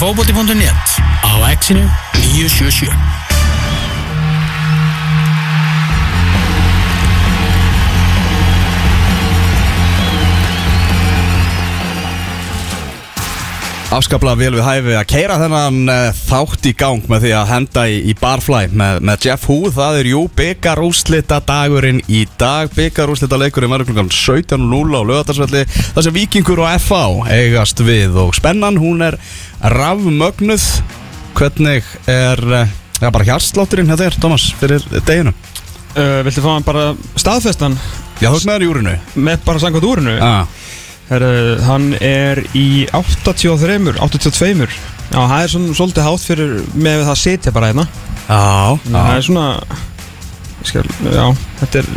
fókbóti.net á exinu 977 Afskaplega vel við hæfi að keira þennan uh, þátt í gang með því að henda í, í barfly með, með Jeff Hu Það er jú byggarúslita dagurinn í dag Byggarúslita leikurinn verður klukkan 17.00 á lögatarsvelli Það sem Víkingur og FA eigast við og spennan hún er rafmögnuð Hvernig er uh, ja, bara hjarslátturinn hjá þér, Thomas, fyrir deginu? Uh, viltu fá hann bara staðfestan Já, þú veist með þér í úrinu með bara sangað úrinu? ah. Herru, hann er í 83, 82 Já, það er svona svolítið hátt fyrir með það að sitja bara hérna. Já, Það er svona skal, Já, þetta er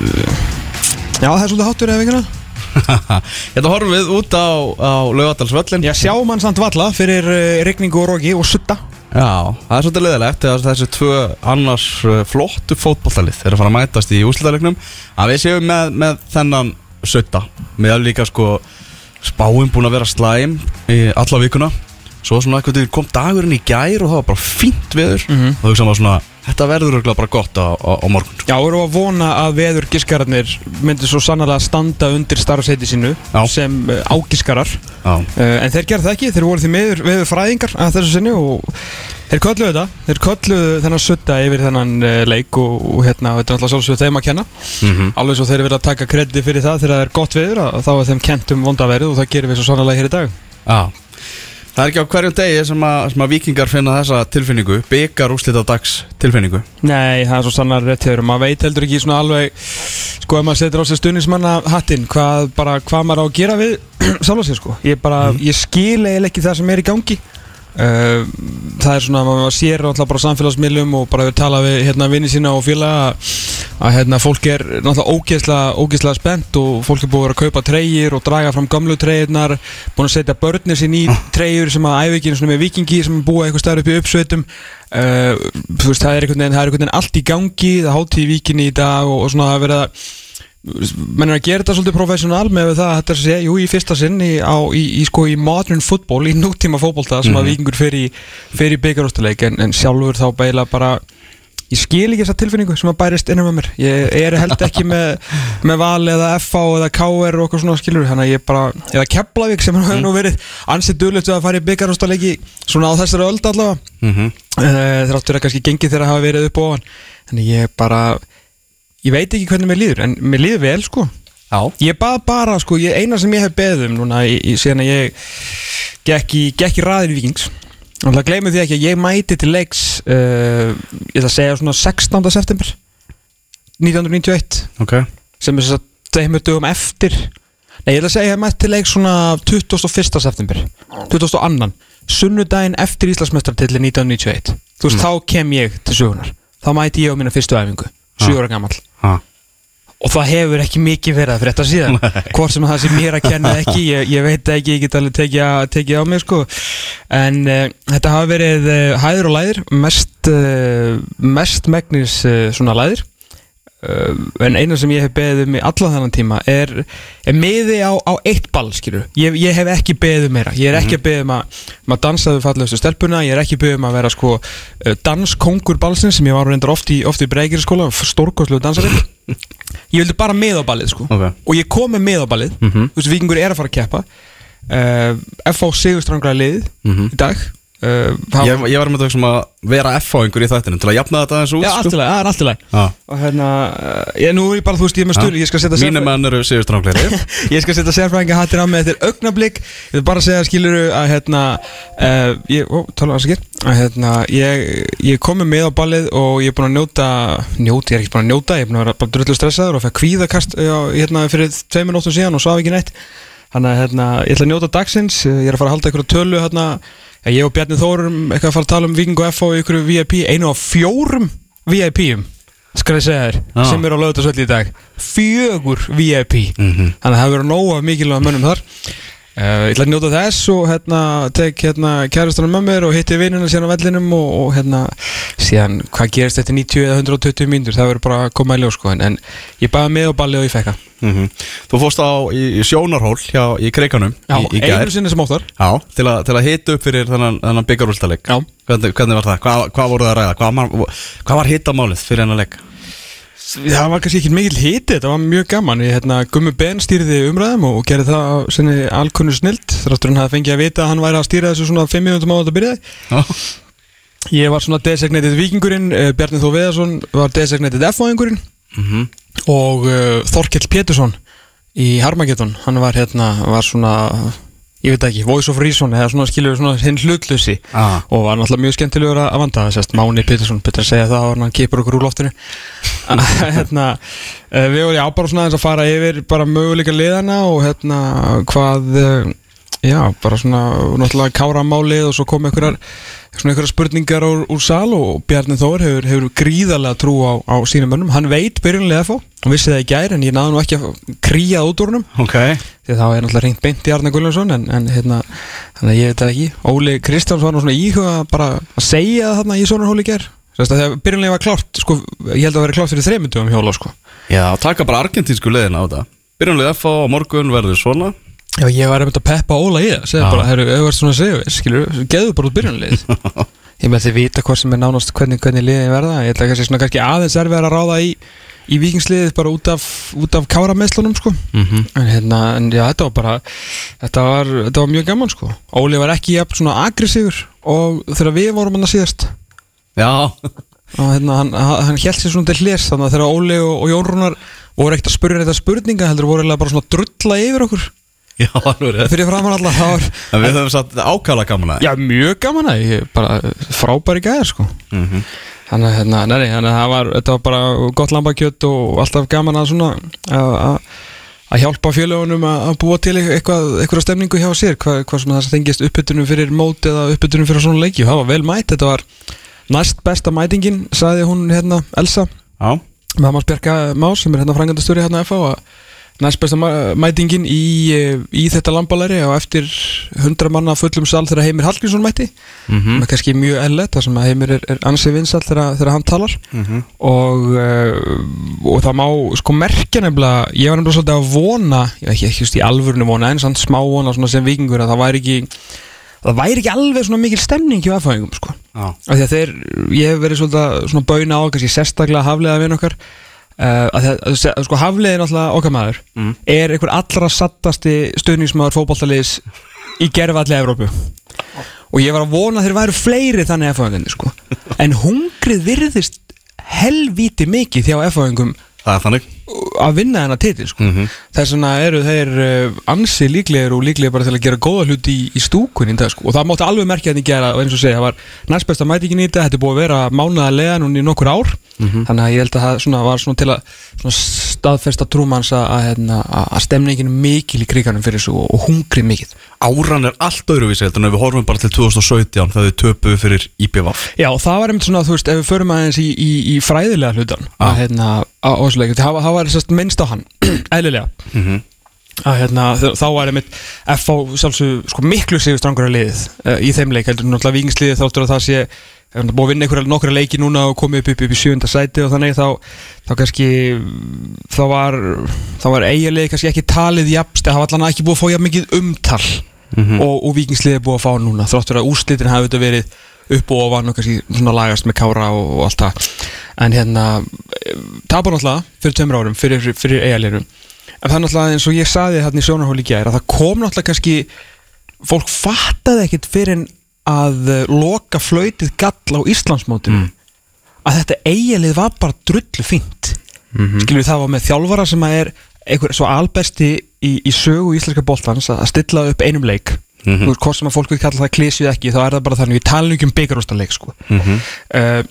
Já, það er svolítið hátt fyrir eða Þetta horfum við út á, á lögadalsvöllin Já, sjá mann samt valla fyrir uh, rigningu og roki og sutta. Já, það er svolítið leðilegt þessi tvö annars uh, flottu fótbollalið er að fara að mætast í úslitalegnum að við séum með, með þennan sutta. Með líka sko spáinn búin að vera slæm í alla vikuna svo svona eitthvað kom dagurinn í gær og það var bara fínt veður. Mhm. og þú veist svona þetta verður örugglega bara gott á, á, á morgun. Já, við erum að vona að veður giskararnir myndi svo sannlega standa undir starfseiti sínu Já. sem ágiskarar Já, Uh, en þeir gerðu það ekki, þeir voru því meður, meður fræðingar að þessu sinni og þeir kölluðu þetta, þeir kölluðu þennan sutta yfir þennan uh, leik og, og hérna, þetta er alltaf svolítið þeim að kenna. Mhm. alveg svo þeir vilja taka kreddi fyrir það þegar það er gott veður að þá er þeim kent um vondaverið og það gerir við svo sannlega hér í dag. Já Það er ekki á hverjum degi sem að, sem að vikingar finna þessa tilfinningu byggar úslita dags tilfinningu. Nei, það er svo sannlega rétt hefur maður veit heldur ekki svona alveg sko ef maður setur á sig stuðnismanna hattinn hvað, bara, hvað maður á að gera við sjálf sér sko, ég bara, ég skil eiginlega ekki það sem er í gangi það er svona, maður sér alltaf bara samfélagsmiðlum og bara við tala við hérna vinni sína og félaga að, hérna fólk er náttúrulega ógeðslega, ógeðslega spennt og fólk er búið að vera að kaupa treyjir og draga fram gamlu treyjirnar búin að setja börnir sín í treyjur sem að ekki svona með vikingi sem er búið eitthvað stærð upp í uppsveitum. Uh, veist, það er einhvern veginn, er allt í gangi það hátíð í vikinni í dag og, og svona að vera menn er að gera þetta svolítið professional með það að þetta sé, jú, í fyrsta sinn í, á, í, í, sko, í modern football, í nútíma fótbolta sem að vikingur fer í, fer í byggarústuleik en, en sjálfur þá beila bara ég skil ekki þessa tilfinningu sem að bærist innan með mér. Ég er held ekki með, með val eða FA eða KR og okkur svona skilur þannig að ég bara, eða Keflavík sem hefur nú verið ansið duðlegt að fara í byggarústuleiki svona á þessari öld allavega. Mm -hmm. þráttur að kannski gengið þeirra hafa verið upp hann þannig ég bara ég veit ekki hvernig mér líður en mér líður vel sko. Já. Ég bað bara sko, ég, eina sem ég hef beðið um núna í, í, síðan að ég gekk í, gekk í raðir vikings og það gleymið því ekki að ég mæti til leiks uh, ég ætla að segja svona 16. september 1991 Ok. Sem er þess að tveimur dögum eftir. Nei, ég ætla að segja að ég mætti til leik svona 21. september 22. Sunnudaginn eftir Íslandsmeistartilli 1991 Þú veist, þá kem ég til sögunar Þá mæti ég á mína fyrstu æfingu 7 ára gamall. Ha. Og það hefur ekki mikið verið að fyrir þetta síðan Hvort sem það sé mér að kenna ekki Ég, ég veit ekki, ég get alveg tekið, tekið á mig sko. En uh, þetta hafa verið uh, hæður og læðir Mest, uh, mest megnis svona læðir En eina sem ég hef beðið um í allan þennan tíma Er, er miði á, á eitt ball ég, ég hef ekki beðið um meira Ég er ekki að beðið um að, um að dansa við fallegustu stelpuna Ég er ekki beðið um að vera sko uh, Danskongur ballsins sem ég var reyndar oft í, í breygirskóla Stórkoslu dansari Ég vildi bara með á ballið sko Ok. Og ég kom með með á ballið Mhm. Þú veist, vikingur er að fara að keppa uh, F.A. Sigurstrangra liðið Mhm. í dag uh, það- Ég, ég var með þau sem að vera F-fáingur í þættinu til að jafna þetta aðeins út Já, allt í lagi, það er allt í lagi. Já. Og hérna, uh, ég nú er ég bara, þú veist, ég er með stölu Ég skal setja Mínu sérfræ- menn eru Sigur Strángleiri Ég skal setja sérfræðinga hattir á mig eftir augnablík Ég vil bara segja, skiluru, að hérna uh, ég, Ó, tala að segja að hérna, ég, ég komi með á ballið og ég er búin að njóta njóta, ég er ekki búin að njóta, ég er búin að vera bara drullu stressaður og fæ kvíðakast hérna, og ég og Bjarni Þórum eitthvað að fara að tala um Viking og FH í einhverju VIP Einu af fjórum VIP-um Skal ég segja þér Já. Sem eru á lögðarsvelli í dag Fjögur VIP Mhm. Þannig að það hefur verið nóga mikilvæga mönnum þar Uh, ég ætla að njóta þess og hérna tek hérna kærastunum með mér og hitti vinnuna síðan á vellinum og, og hérna síðan hvað gerist þetta 90 eða 120 mínútur það verður bara að koma í ljós sko en, ég baði með og balli og ég fekka mm Þú fórst á í, í sjónarhól hjá, í kreikanum Já, í, í einu sinni sem óttar Já, til, a, til að hita upp fyrir þennan, þennan byggarúlstaleik Já. hvernig, hvernig var það? Hvað, hvað voru það að ræða? Hvað, hvað var hitamálið fyrir hennar leik? Það var kannski ekki mikil hiti, þetta var mjög gaman. Ég, hérna, Gummi Ben stýrði umræðum og gerði það á sinni alkunnu snild þráttur hann hafði fengið að vita að hann væri að stýra þessu svona 5 minútum á þetta byrjaði. Já, Ég var svona designated vikingurinn uh, Bjarni Þó Veðarsson var designated F-fáingurinn Mhm. og uh, Þorkell Pétursson í Harmageddon, hann var hérna var svona, ég veit ekki Voice of Reason eða svona skilur svona hinn hlutlösi Ah. og var náttúrulega mjög skemmtilegur að vanda þessast Máni Pétursson, betur að segja það og hann kipur okkur úr loftinu hérna, uh, við vorum já bara svona að fara yfir bara möguleika liðana og hérna hvað uh, já, bara svona náttúrulega kára málið og svo kom einhverjar svona einhverjar spurningar úr, úr sal og Bjarni Þór hefur, hefur gríðarlega trú á, á sínum mönnum, hann veit byrjunlega fá hann vissi það í gær en ég náði nú ekki að kríja út úr húnum ok. Því þá er náttúrulega reynd beint í Arne Gullarsson en, en hérna, þannig að ég veit það ekki. Óli Kristjáns var nú svona íhuga bara að segja það þarna í sonarhóli ger þess að þegar byrjunlega var klárt sko, ég held að vera klárt fyrir þreymundum hjóla sko. Já, taka bara argentínsku leiðina á þetta. Byrjunlega F á morgun verður svona Já, ég var einmitt að peppa Óla í það Já. bara, herru, ert svona að segja skilur, geðu bara út byrjunlega ég með því vita hvað sem er nánast hvernig, hvernig liðin verða ég ætla kannski, svona, kannski aðeins erfið að ráða í, í vikingsliðið bara út af, út af kárameslunum sko. Mhm. en, hérna, en já, þetta var bara þetta var, þetta var mjög gaman sko. Óli var ekki jafn svona aggressífur og þegar við vorum hann að síðast Já, og hérna, hann, hann held sér svona til hljés þannig að þegar Óli og, og Jón Rúnar voru ekkert að spurja þetta spurninga heldur voru bara svona að drulla yfir okkur já, alveg rétt. Fyrir framann alla það var En við höfum satt ákala gaman að Já, mjög gaman að ég bara frábæri gæðir sko. Mhm. Þannig að hérna, nei, nei, þannig að það var, þetta var bara gott lambakjött og alltaf gaman að svona að- hjálpa fjölugunum að að búa til eitthvað, eitthvað stemningu hjá sér hvað, hvað sem það stengist uppbytunum fyrir mót eða uppbytunum fyrir svona leiki. Og það var vel mætt, þetta var næst besta mætingin, sagði hún hérna Elsa, Já, mammas Bjarka Más sem er hérna frangandastöri hérna FH að næst besta mæ- mætingin í, eh, í þetta lambalæri og eftir 100 manna fullum sal þegar Heimir Hallgrímsson mætti. Mhm. með kannski mjög ellett þar sem að Heimir er, er ansið vinsall þegar, þegar hann talar. Mhm. og, uh, og það má sko merkja nefnilega ég var nefnilega svolítið að vona ég ekki, ekki just í alvörinu vona en samt smá vona svona sem vikingur að það væri ekki það væri ekki alveg svona mikil stemning hjá aðfæðingum sko. Af því að þeir, ég hef verið svolítið svona bauna á, kannski sérstaklega haflega vinn okkar uh, að það, að, að, sko haflega náttúrulega okkar maður. Mm. er einhver allra sattasti stöðningsmaður fótballtaliðs í gerfalli Evrópu. Og ég var að vona að þeir væru fleiri þannig F-fáingarnir sko. En hungrið virðist helvíti mikið hjá F-fáingum það er þannig að vinna þennan titil sko. Mhm. þess vegna eru þeir uh, ansi líklegir og líklegir bara til að gera góða hluti í, í stúkunni sko. og það mátti alveg merkja þetta í gera og eins og segja, það var næst besta mætingin í þetta þetta er búið að vera mánaðarlega núna í nokkur ár þannig að ég held að það svona, var svona til að staðfesta trúmanns að, að, hérna, að að stemningin er mikil í kriganum fyrir þessu og, og hungrið mikið Áran er allt öðruvísi heldur en við horfum bara til 2017 þegar við töpuðu fyrir IPVaf Já, það var einmitt svona, þú veist, ef við förum aðeins í, í, hérna, það, var- sérst minnst á hann, eðlilega Mhm. að hérna, þá var einmitt FH sjálfsög, sko, miklu sigur strangur að liðið uh, í þeim leik, heldur náttúrulega vikingsliðið þáttur að það sé er búið að vinna einhverja nokkra leiki núna og komið upp upp, upp í sjönda sæti og þannig þá, þá kannski þá var, þá var eiginlega kannski ekki talið jafnst, það var allan ekki búið að fá jafn mikið umtal og, og vikingsliðið búið að fá núna þráttur að úrslitin hafi þetta verið upp og ofan og kannski svona lagast með kára og, og allt það. En hérna tapar náttúrulega fyrir tveimur árum fyrir, fyrir, eigalirum en það er náttúrulega eins og ég saði hérna í sjónarhóli í gær að það kom náttúrulega kannski fólk fattaði ekkit fyrir að eh, loka flöytið gall á Íslandsmótinu. Að þetta eigalið var bara drullu fínt. Mm skilur það var með þjálfara sem að er einhver svo albesti í, í sögu íslenska boltans að að stilla upp einum leik Þú veist hvort sem að fólk vil kalla það klísið ekki þá er það bara þannig við talum ekki um byggarústaleik sko. Mhm. uh,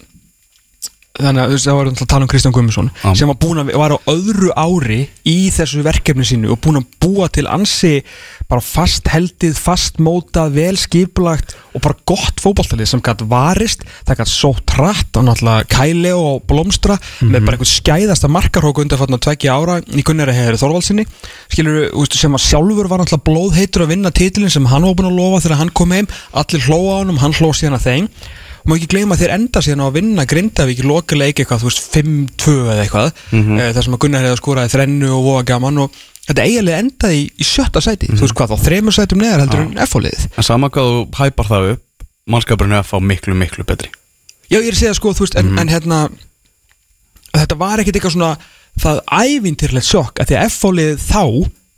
þannig að það var að tala um Kristján Guðmundsson Já. sem að var á öðru ári í þessu verkefni sínu og búin að búa til ansi bara fast heldið, fast mótað vel skipulagt og bara gott fótballtalið sem gætt varist. Það gætt sótt hratt og náttúrulega kæle og blómstra með bara einhvern skæðasta markarhóku undan að tvekja ára í Gunnari Heiðri Þorvaldsinni skilur sem að sjálfur var náttúrulega blóðheitur að vinna titilin sem hann var búin að lofa þegar hann kom heim. Allir hlóa á honum, hann hló síðan að þeim má ekki gleyma að þeir enda síðan á að vinna Grindavík í lokuleik eitthvað, þú veist, 5-2 eða eitthvað, mm þar sem að Gunnar hefði skoraði þrennu og voga gaman og þetta eiginlega endaði í, í sjötta sæti, þú veist hvað þá, þremur sætum neðar heldur en F-fóliðið. En sama hvað þú hæpar það upp Mannskapurinn er að fá miklu, miklu betri. Já, ég er að segja sko, þú veist, en, en hérna þetta var ekkit eitthvað svona það ævintýrlegt sjokk að því að F-fóliðið þá,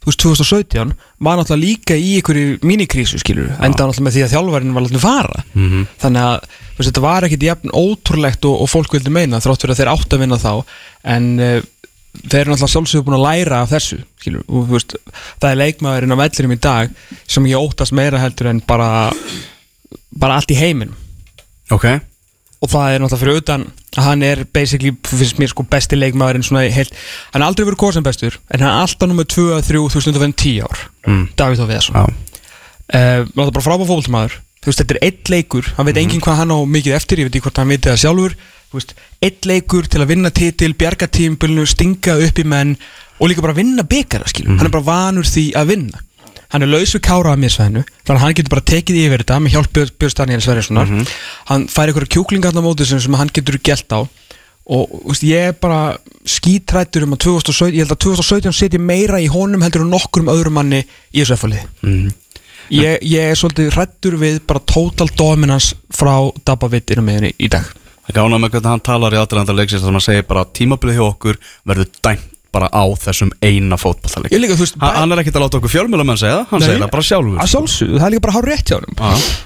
þú veist, 2017 var náttúrulega líka í einhverju minikrísu skilur, enda náttúrulega með því að þjálfarinn var látið fara, Mhm. þannig að þú veist, þetta var ekkit jafn ótrúlegt og, og fólk vildi meina þrátt fyrir að þeir átt að vinna þá. En uh, þeir eru náttúrulega sjálfsögur búin að læra af þessu skilur, og þú veist, það er leikmaðurinn á vellinum í dag sem ég óttast meira heldur en bara bara allt í heiminum. Ok og það er náttúrulega fyrir utan að hann er basically, finnst mér sko besti leikmaðurinn svona heilt, hann er aldrei verið kosin bestur en hann er alltaf nummið 2, 3, þú veist, undan 10 ár. Mm. Davíð Þór Veðarsson Já. Uh, náttúrulega bara frábæð fólkmaður þú veist, þetta er eitt leikur, hann veit enginn hvað hann á mikið eftir, ég veit ekki hvort hann veit það sjálfur. Þú veist, eitt leikur til að vinna titil bjarga tímbilinu, stinga upp í menn og líka bara vinna byggara, skilur. Hann er bara vanur því að vinna hann er laus við kára að misvæðinu þannig að hann getur bara tekið yfir þetta með hjálp Björn- Björns Daniel Sverjessonar hann fær einhverja kjúklingarna móti sem, sem hann getur gælt á. Og veist, ég er bara skítrættur um að 2017, ég held að 2017 setja meira í honum heldur en nokkur um öðrum manni í þessu efallið mm. ég, ég er svolítið hrættur við bara total dominance frá Dabba Vitt innum meðinni í dag. Það gána með hvernig hann talar í aðræðanda leiksins þar sem hann segir bara að tímabilið hjá okkur verður dæmt bara á þessum eina fótballtaleik Ég líka, þú veist, Ha- Hann er ekkert að láta okkur fjölmjölamenn segja það, hann segir það bara sjálfur að sjálfsögðu, það er líka bara hár rétt hjá honum. Já.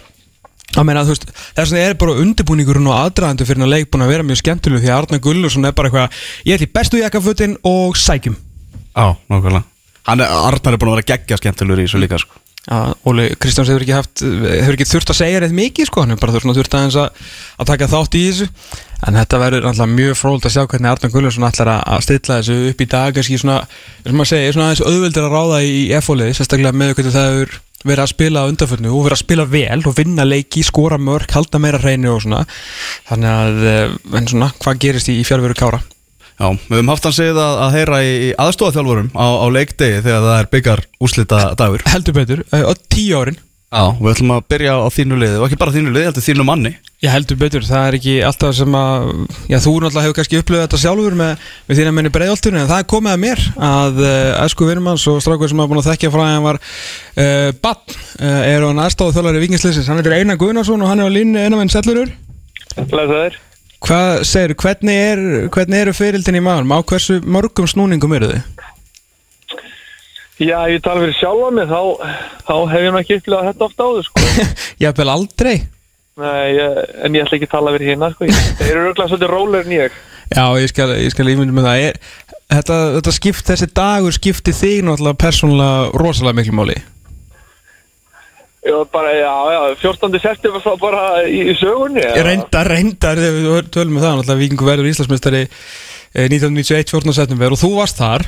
Það meina, þú veist, þess vegna er bara undirbúningurinn og aðdraðandu fyrir að leik búin að vera mjög skemmtileg því að Arna Gullursson er bara eitthvað ég ætli bestu jakkafutin og sækjum. Já, nákvæmlega. Hann Arnar er búin að vera geggja skemmtilegur í þessu líka sko. Já, Óli Kristjáns hefur ekki haft hefur ekki þurft að segja reitt mikið sko hann hefur bara þurft, aðeins að, að taka þátt í þessu en þetta verður alltaf mjög fróld að sjá hvernig Arna Gullursson ætlar að, að stilla þessu upp í dag kannski svona, sem maður segja, svona aðeins auðveldir að ráða í F-fólið, sérstaklega með hvernig það hefur verið að spila á undanförnu og verið að spila vel og vinna leiki, skora mörk, halda meira hreinu og svona þannig að, eh, en svona, hvað gerist í fjárveru kára? Já, við höfum haft hann segið að, að heyra í, í aðstofaþjálfurum á, á leikdegi þegar það er byggar úslita dagur Heldur betur, eh, öll tíu árin. Já, við ætlum að byrja á þínu liði og ekki bara þínu liði, heldur þínu manni. Ég heldur betur, það er ekki alltaf sem að Já, þú náttúrulega hefur kannski upplöðið þetta sjálfur með, með þína menni breiðoltunni en það er komið að mér að æsku vinnum hans og strákur sem hafa búin að þekkja frá hann var uh, Bann, uh, er hann aðstáðu þjólari vikingsleisins, hann heitir Einar Guðnarsson og hann er á línu einamenn sellurur Blesaður. Hvað segir, hvernig, er, hvernig eru fyririldin í maður? Á hversu mörgum snúningum eru þið? Já, ég tala fyrir sjálfa mig, þá, þá hef ég ekki upplegað þetta oft áður, sko. Ég hef vel aldrei Nei, ég, en ég ætla ekki að tala fyrir hérna, sko. Þeir eru örgulega svolítið rólegir en ég. Já, ég skal, ég skal ímynda með það er, þetta, þetta skipt, þessi dagur skipti þig náttúrulega persónulega rosalega miklu máli bara, já, já, 14. september þá bara í, í sögunni. Ég reyndar, reyndar, þegar við tölum með það náttúrulega Víkingur verður Íslandsmeistari eh, 1991, 14. september og þú varst þar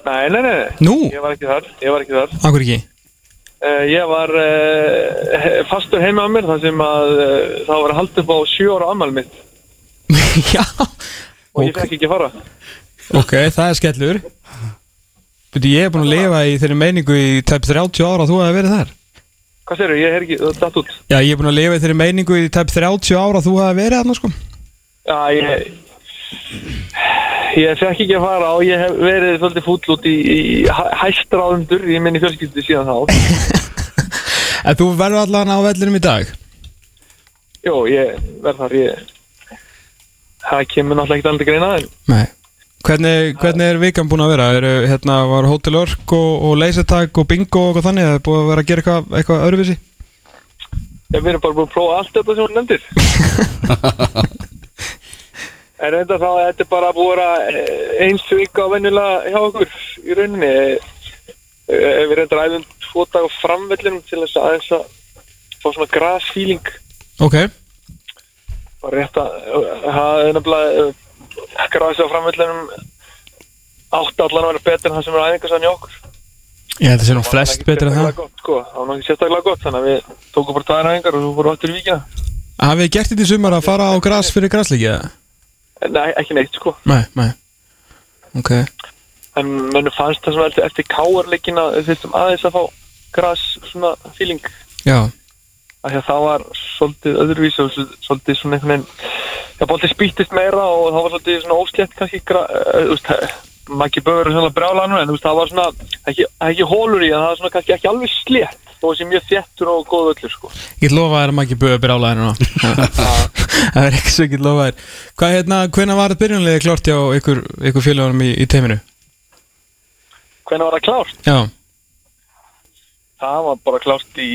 Nei, nei, nei. Nú? Ég var ekki þar, ég var ekki þar. Akkur ekki? Uh, ég var uh, fastur heima á mér þar sem að uh, það var haldið upp á sjö ára ammæli mitt Já og ég Ok. fekk ekki fara. Ok, það er skellur Búti, ég er búin að lifa í þeirri meiningu í tæp 30 ára að þú hefði verið þar Hvað segirðu? Ég er ekki, það datt út. Já, ég er búin að lifa í þeirri meiningu í tæp 30 ára að þú hefði verið þarna sko Já, ég ég fekk ekki að fara og ég hef verið svolítið fúll út í, í hæ- hæstráðundur í minni fjölskyldu síðan þá En þú verður allan á vellinum í dag Jó, ég verð þar ég það kemur náttúrulega ekki alveg greina en Nei Hvernig, hvernig er vikan búin að vera? Er, hérna, var Hotel Örk og, og Leysertag og Bingo og þannig? Er búin að vera að gera eitthvað, eitthvað öðruvísi? ég verið bara búin að prófa allt þetta sem hún nefndir En reynda þá að þetta er bara búið að eh, eins vika á venjulega hjá okkur í rauninni Eh, Við reynda ræðum tvo dag á framvellinum til þess að aðeins að fá svona grasfíling Ok bara rétt að það er nefnilega grasi á framvillunum átti allan að vera betur en það sem er æfingarsann í okkur. Að það sé nú flest betur en það. gott, sko. það var náttúrulega sérstaklega gott þannig að við tókum bara tvær æfingar og svo fórum áttur í vikina Hafið þið gert þetta í sumar að fara á gras fyrir grasleiki eða? nei, ekki neitt sko. Nei, nei. Ok. En mennum fannst það sem eftir, káarleikina þurftum aðeins að fá gras svona feeling. Já að það var svolítið öðruvísi og svolítið- svona einhvern veginn það bóltið spýttist meira og það var svolítið svona óslétt kannski maður ekki bögur svona brjálanur en þú veist, það var svona ekki, ekki hólur í en það var svona kannski ekki alveg slétt þó sem mjög þéttur og góð öllur sko. Ég lofa þér að maður ekki að byrja álæðinu Það er ekki svo ekki lofa þér. Hvað hérna, hvenær var þetta byrjunlega klárt hjá ykkur, ykkur félagunum í, í teiminu? hvernig var það klárt? Já. Það var bara klárt í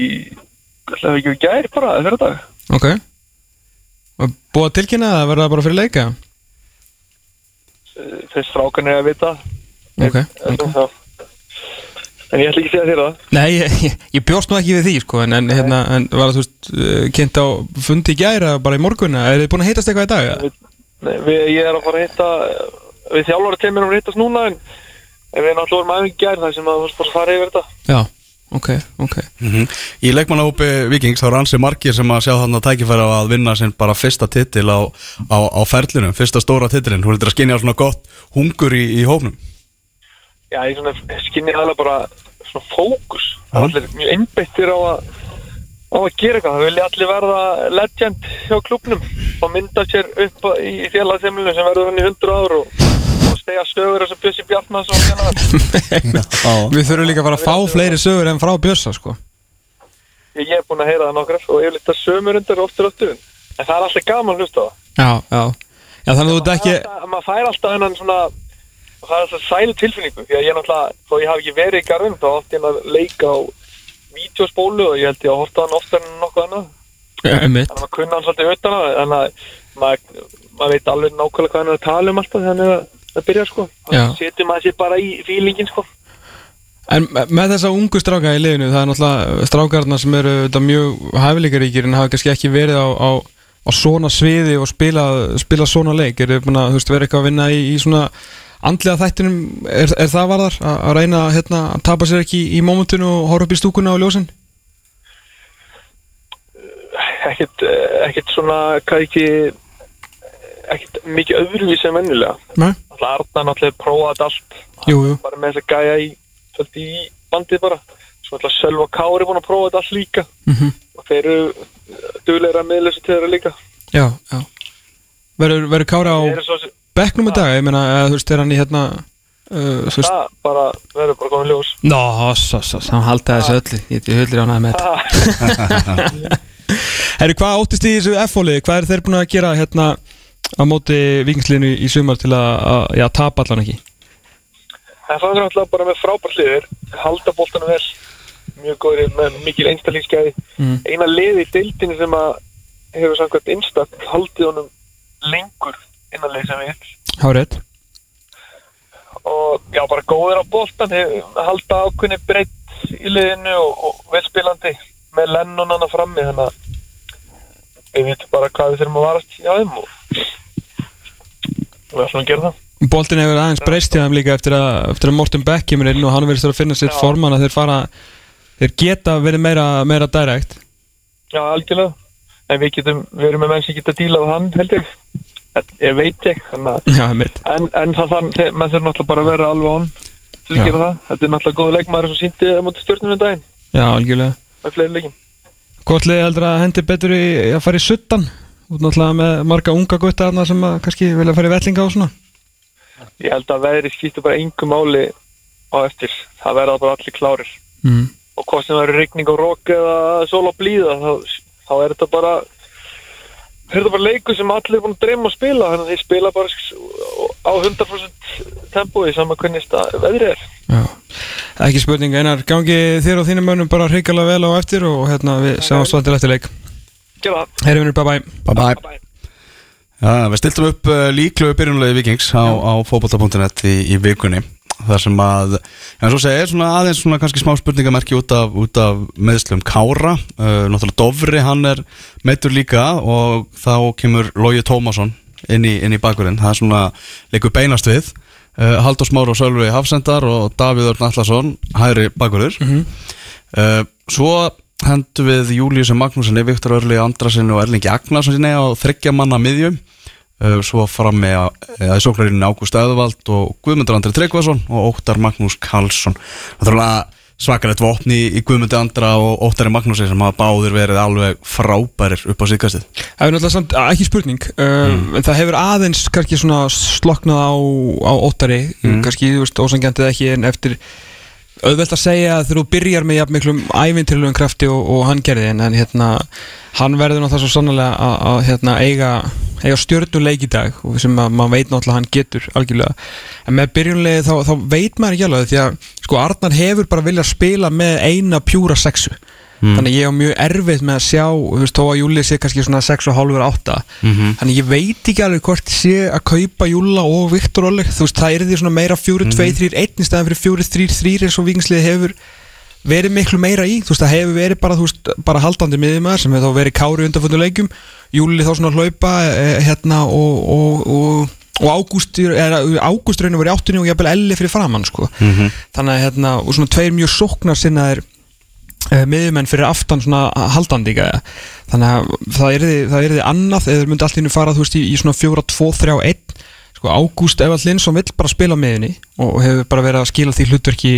hefði ekki við gær bara, þeirra dag? Ok. Búið að tilkynna það að verða bara fyrir leika? þess strákan er að vita. Ok, en, ok. en ég ætla ekki að segja þér það. Nei, ég, ég, ég bjóst nú ekki við því sko En, en, hérna, en var það, þú veist, uh, kynnt á fundi gæra bara í morgun Er þið búin að heitast eitthvað í dag? Nei, við, ég er að fara að hitta við þjálfara teimur að hittast núna en, en við náttúrulega vorum aðeins gær þar sem að fara yfir þetta. Já, ok, ok. Í leikmannahópi Vikings þá er ansi margir sem að sjá þannig að tækifæra að vinna sinn bara fyrsta titil á, á, á ferlinum, fyrsta stóra titilin Hún er að skinja svona gott hungur í, í hópnum? Já, ég svona skinni aðlega bara svona fókus. Það er allir mjög einbeittir á að á að gera eitthvað, það vilja allir verða legend hjá klubnum og mynda sér upp í félagseimlinu sem verður hann í 100 ár og, og stegja sögur eins og Bjössi Bjartmanns og félagar Við þurfum líka bara að fá fleiri sögur en frá Bjössa sko. Ég, er búinn að heyra það nokkrar og ég vil þetta sömur undir oftur oftur en það er alltaf gaman að hlusta á það. Já, já. Já, þannig að þú alltaf, maður fær alltaf hennan svona það er alltaf sælu tilfinningu því að ég náttúrulega, þó ég hafi ekki verið í garðin þá átti ég að leika á vídeospólu og ég held ég að horta hann oftar en nokkuð annað. Þannig að maður kunna hann svolítið utan að þannig að maður, maður veit alveg nákvæmlega hvað hann er að tala um alltaf þannig að það byrja sko. Setjum maður sér bara í fílingin sko. En me- með þessa ungu stráka í liðinu, það er náttúrulega strákarna sem eru mjög hæfileikaríkir en hafa kannski ekki verið á, á, á svona sviði og spila, spila svona leik. Eru að vera eitthvað að vinna í, í svona andlega þættinum, er, er það varðar að, að reyna hérna, að tapa sér ekki í, mómentinu og horfa upp í stúkuna á ljósin? ekkert, eh, ekkert svona hvað ekki ekkert mikið öðruvísi en vennilega Nei? alltaf Arna náttúrulega prófaði allt. Jú, jú, bara með þess að gæja í, í bandið bara. Svo alltaf Sölva Kári búin að prófa þetta allt líka. Mhm. og þeir eru dugleira að miðlösa til þeirra líka. Já, já. Verður verður Kára á sem bekknum í dag, ég meina, eða, þú veist, er hann í hérna uh, það bara verður bara komið ljós. Nó, svo, svo, svo, hann haldi þessu öllu. Ég ég hullir ánæði með þetta. Herri, hvað óttist í þessu F-fóliði? Hvað er þeir búin að gera hérna á móti vikingsliðinu í sumar til að, að já, tapa allan ekki? en það er náttúrulega bara með frábært liðir halda boltanum vel mjög góðir með mikil einstaklingsgæði Mm. eina liði í deildinni sem að hefur samkvæmt instant haldið honum lengur innanlega sem við Hárið og já, bara góðir á boltan hef- halda ákveðni breytt í liðinu og, og velspilandi með Lennon hana frammi þannig að við veitum bara hvað við þurfum að varast hjá þeim og við ætlum að gera það. Boltin hefur aðeins breyst hjá þeim líka eftir að, eftir að Morten Beck kemur inn og hann verður að finna sitt Já. forman að þeir fara þeir geta verið meira, meira direkt Já, algjörlega. En við getum, við erum með menn sem geta dílað hann held ég, ég veit ég Já, En, en það þann, menn þurfa náttúrulega bara að vera alveg on til að gera það. Þetta er náttúrulega góð leikmaður sem síndi á móti stjórnum um daginn. Já, algjörlega. Liði heldur að hendi betur í að fara í suttan út náttúrulega með marga unga gutta þarna sem að kannski vilja fara í vellinga og svona Ég held að veðri skiptir bara engu máli á eftir. Það verða bara allir klárir. mm. Og hvað sem verður rigning og rók eða sól og blíða, þá, þá er þetta bara er þetta bara leikur sem allir er búin að dreyma að spila þannig að þeir spila bara á 100% tempói saman hvernig stað veðrið er. Já, ekki spurning Einar, gangi þér og þínum mönnum bara hrigalega vel á eftir og hérna við sjáum svolítið eftir leik Gera það. Herri vinnur, bye bye Bye bye Bye. Já, við stiltum upp uh, líklegu byrjunulegi Vikings á, á fótbolta.net í, í vikunni þar sem að, en svo segir svona aðeins svona kannski smá spurningamerki út af, út af meðslum Kára. Uh, náttúrulega Dofri, hann er meittur líka og þá kemur Lógi Tómasson inn í, inn í bakurinn það er svona leikur beinast við. Uh, Haldur Smáru og Sölvi Hafsendar og Davíð Örn Allarsson, hægri bakurur uh, svo hendur við Július Magnúsinni, Viktor Örli Andrasinni og Erlingi Agnarssoni á þryggja manna miðjum. Uh, svo fram með að sóklarinn Ágúst Öðvald og Guðmundur Andri Tryggvason og Óttar Magnús Karlsson. Það er alveg svakalegt vopni í Guðmundi Andra og Óttari Magnúsi sem hafa báðir verið alveg frábærir upp á síðkastið. Það er náttúrulega samt, ekki spurning uh, en það hefur aðeins kannski svona sloknað á, á óttari kannski, þú veist, ósangjandið ekki en eftir auðvelt að segja þegar þú byrjar með jafn miklum ævintilugum krafti og, og hann gerði en, en hérna, hann verður náttúrulega svo sannlega að, hérna, eiga, eiga stjörnuleik í dag og sem að maður veit náttúrulega hann getur algjörlega. En með byrjunlegi þá, þá veit maður ekki alveg því að sko Arnar hefur bara viljað spila með eina pjúra sexu þannig að ég er mjög erfitt með að sjá veist, þó að Júli sé kannski svona 6,5 8 þannig ég veit ekki alveg hvort sé að kaupa Júla og Viktor Oleg. Þú veist, það er því svona meira 4-2-3 1 í staðan fyrir 4-3-3 eins og vikingsliði hefur verið miklu meira í. Þú veist, það hefur verið bara, veist, bara haldandi miðjumæður sem hefur þá verið kári undanföndu leikjum. Júli þá svona að hlaupa eh, hérna og, og, og og Ágúst Ágúst raun og verið áttunni og jafnvel Elli fyrir framann sko. þannig að hérna og svona tveir mjög sóknar sinnaðir miðjumenn fyrir aftan svona haldandi gæja. þannig að það er því, það er því annað eða myndi allt í nú fara þú veist í, í svona 4-2-3-1 sko Ágúst Evald Linsson vill bara spila með henni og hefur bara verið að skila því hlutverki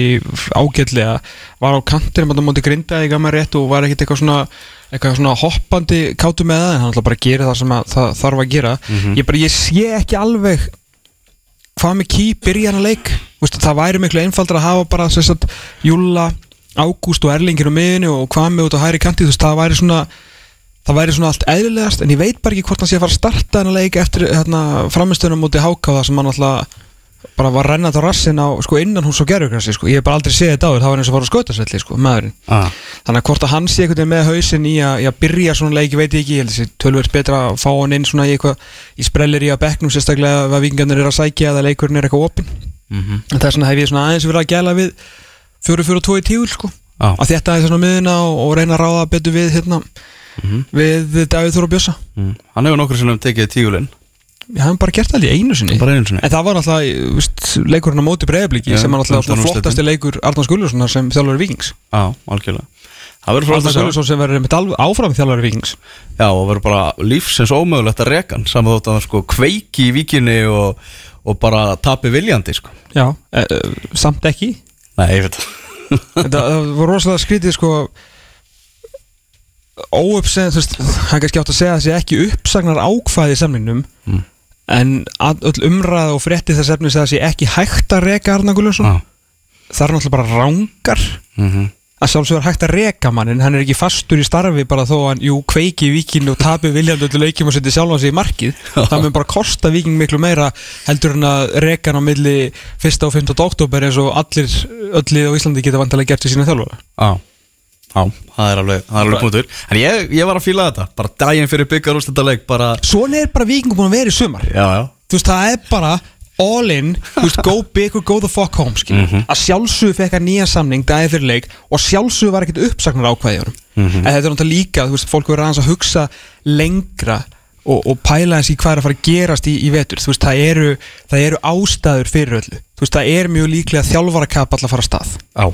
ágætlega. Var á kantinum að það móti grindaði gamma rétt og var ekkert eitthvað svona eitthvað svona hoppandi kátu með það en hann ætla bara að gera það sem að, það þarf að gera. Ég, bara, ég sé ekki alveg hvað með ký byrja hann að leik. Vistu, það væri miklu einfaldra að hafa bara að Júla, Ágúst og Erlingir á miðinu og hvað með út á hæri kanti veist, það væri svona það væri svona allt eðlilegast en ég veit bara ekki hvort hann sé að fara að starta hann að leik eftir hérna, framistöðunum mútið hákáða sem hann alltaf bara var rennat á rassin á sko, innan hús og gerðugrassi sko. ég hef bara aldrei séð þetta áður, það var eins og fara að skautasvelli sko, maðurinn ah. þannig að hvort að hann sé einhvern veginn með hausinn í að, í að byrja svona leiki veit ég ekki, ég held að þessi tölvöld betra að fá hann inn svona í eitthvað í sprellir í að bekknum sérstaklega að vikingarnir er að sækja eða leikurinn er eitthvað opinn Mhm. en það er svona hef ég svona aðeins verið að gæla við 4-4-2 í tíul sko. Já. að þetta er svona miðuna og, og reyna að ráða betur við hérna við Davíð Þóra Bjössa. Mm. hann hefur nokkur sinnum tekið tígulinn. Við hafum bara gert það í einu sinni. Bara einu sinni. En það var veist, leikurinn á móti breyðabliki Já, sem var undanúrslitin. flottasti leikur Arnars Gullurssonar sem þjálfari vikings Já, algjörlega. Sjá Gullursson sem verður alveg áfram þjálfari vikings Já, og verður bara lífsins ómögulegt að reka saman þótt að hann sko kveiki í víkinni og, og bara tapi viljandi sko. Já, e, e, samt ekki Nei, ég veit það það var rosalega skrítið sko óuppsegn, þú veist, hann kannski átt að segja að það sé ekki uppsagnar ákvæði í samningnum Mm. en öll umræða og frétti þess efnis að það sé ekki hægt að reka Arnar Gullursson Já. það er náttúrulega bara rángar Mhm. Að sjálfsögur hægt að reka mann en hann er ekki fastur í starfi bara þó hann, jú, kveiki í vikinu og tapi viljandi öllu leikjum og setja sjálfan sig í markið. Það mun bara kosta viking miklu meira heldur en að reka hann á milli 1. og 5. oktober eins og allir öllið á Íslandi geta vantilega gert við sína þjálfara. Já, já, það er alveg, það er alveg punktur. En ég, ég var að fíla þetta, bara daginn fyrir byggar úrslitaleik bara Svona er bara vikingu búin að vera í sumar. Já, já. Þú veist, það er bara all in veist, go big or go the fuck home skilur. Að sjálfsögðu fekk hann nýja samning daginn fyrir leik og sjálfsögðu var ekkert uppsagnar ákvæði í honum. En þetta er náttúrulega líka, þú veist, fólk verður aðeins að hugsa lengra og, og pæla eins í hvað er að fara að gerast í, í vetur. Þú veist, það eru, það eru ástæður fyrir öllu. Þú veist, það er mjög líklega þjálfara kap að fara að stað. Já,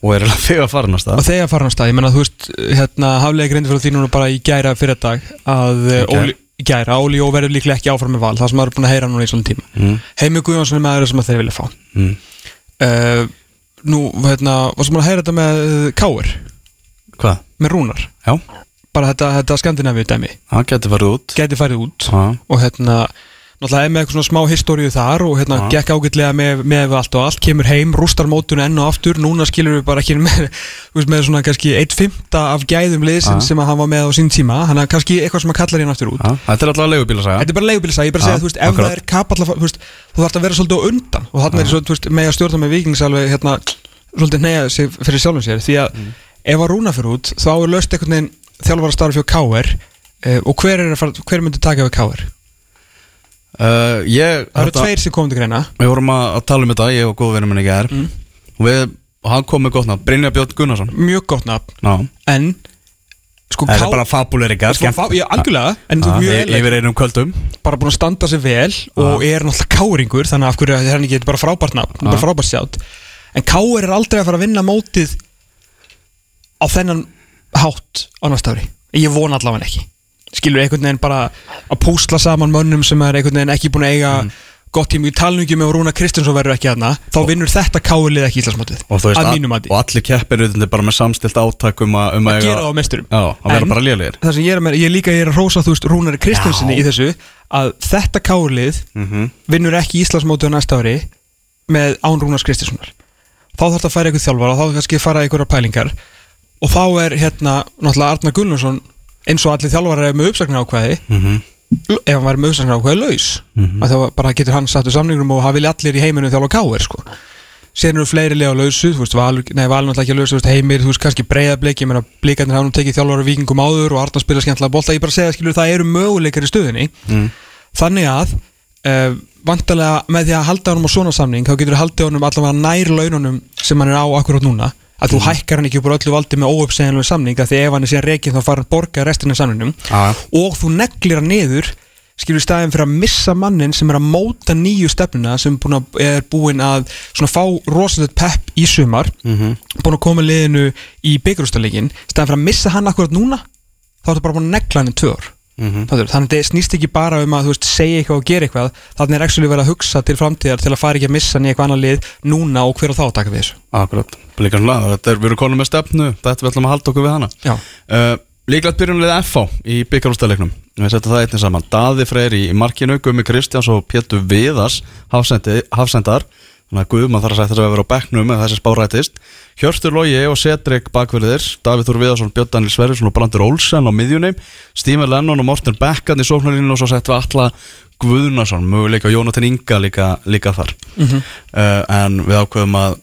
og er alveg þegar farin að stað. Og þegar fara hann stað, ég menna, þú veist, hérna, í gæra? Óli, Jó verður líklega ekki áfram með val, það sem maður er búin að heyra núna í svona tíma. mm. Heimi Guðjónsson er maður sem að þeir vilja fá. Mm. Uh, nú, hérna, varst maður að heyra þetta með uh, Káir, Hvað? með Rúnar, Já, bara þetta, þetta Skandinavíu dæmi, það getur farið út geti farið út Já, og hérna, náttúrulega er með eitthvað svona smá históriu þar og hérna Já. gekk ágætlega með, með allt og allt, kemur heim, rústar mótun enn og aftur, núna skilur við bara ekki með, með svona kannski 1.5 af gæðum liðsins Já. sem að hann var með á sín tíma, hann er kannski eitthvað sem að kallar hérna aftur út. já, þetta er alltaf leigubílasaga Þetta er bara leigubílsa, ég er bara að segja, þú veist, ef það er kapalla, þú veist, þú þarf að vera svolítið á undan og þarna er svo, veist, með að stjórna með vikings alveg, hérna, svolítið neyja sig fyrir sjálfum sér, því að Mm. eh, og hver, er fara, hver myndi taka við KR? Uh, Ég Það eru tveir sem komum til greina. Við vorum að, að tala um þetta, ég og góðvinnum minni gær. Mm. Og við, hann kom með gott nafn Brynja Björn Gunnarsson. Mjög gott nafn. Ná, En Sko það er bara fabuleiri gær Sko, Já, algjörlega En þú mjög Yfir einum kvöldum. Bara búin að standa sig vel og er náttúrulega káringur þannig að af hverju er hann ekki bara frábært nafn bara frábært sjátt. En káir er aldrei að fara að vinna mótið á þennan hátt á næsta ári. Ég vona allavega ekki skilur einhvern veginn bara að púsla saman mönnum sem er einhvern veginn ekki búin að eiga gott tíma. Í talningi með Rúna Kristinsson verður ekki aðna þá vinnur þetta káirlið ekki Og, þú veist, að að, mínum mati. og allir keppir auðvitað bara með samstilt átak um að, um að eiga- gera á mesturum Já, að vera En- það sem ég er, með, ég líka ég er að rósa þú veist Rúnari Kristinsinni Já. í þessu að þetta kárlið Mhm. vinnur ekki Íslandsmótið á næsta ári með án Rúnars Kristinssonar þá þarf að kannski að fara og eins og allir þjálfara er með uppsakna ákvæði Mhm. ef hann væri með uppsakna ákvæði laus að þá bara getur hann satt úr samningum og það vilja allir í heiminum þjálfa káir sko. Síðan eru fleiri lega lausu, þú veist, Valur, náttúrulega ekki þú veist, heimir, þú veist, kannski breyðablik, ég meina, blikarnir hafa nú tekið þjálfara vikingum áður og Arnar spila skemmtilega bolta, ég bara segja, skilur, það eru möguleikar í stöðunni, Mm. þannig að, uh, vantarlega með því að halda honum á svona samning, þá getur að þú hækkar hann ekki úr öllu valdi með óuppsegjanlega samning, að því ef hann er síðan reikinn þá fara hann borga restina samningnum, og þú neglir hann niður skilur staðin fyrir að missa mannin sem er að móta nýju stefnuna sem er búin að fá rosalega pepp í sumar Mhm. búin að koma liðinu í byggjurústalegin staðin fyrir að missa hann akkurat núna þá er þetta bara búin að negla hann í tvö Mhm. Fattur, þannig að þetta snýst ekki bara um að veist, segja eitthvað og gera eitthvað. Þannig er ekki verið að hugsa til framtíðar til að fara ekki að missa í eitthvað annar lið núna og hver á þá taka við þessu. Akkurat, líka svona, þetta er, við erum konum með stefnu Þetta við ætlum að halda okkur við hana. Uh, Líklegt byrjunlega FH í byggarústaleiknum Við setjum það einnig saman. Daði Freyr í markinu, Gumi Kristjáns og Pétur Viðars hafsendar Þannig að Guðmann þarf að segja þess að vera á bekknum ef þessi spárætist. Hjörstur Logi og Cedric bakverðir Davíð Þór Viðarsson, Björn Daniel Sverrisson og Brandur Olsen á miðjunum Stímer Lennon og Morten Bekkan í sóknarlínu og svo settum við alla Guðnason, möguleika Jónatan Inga líka, líka þar. Uh, En við ákveðum að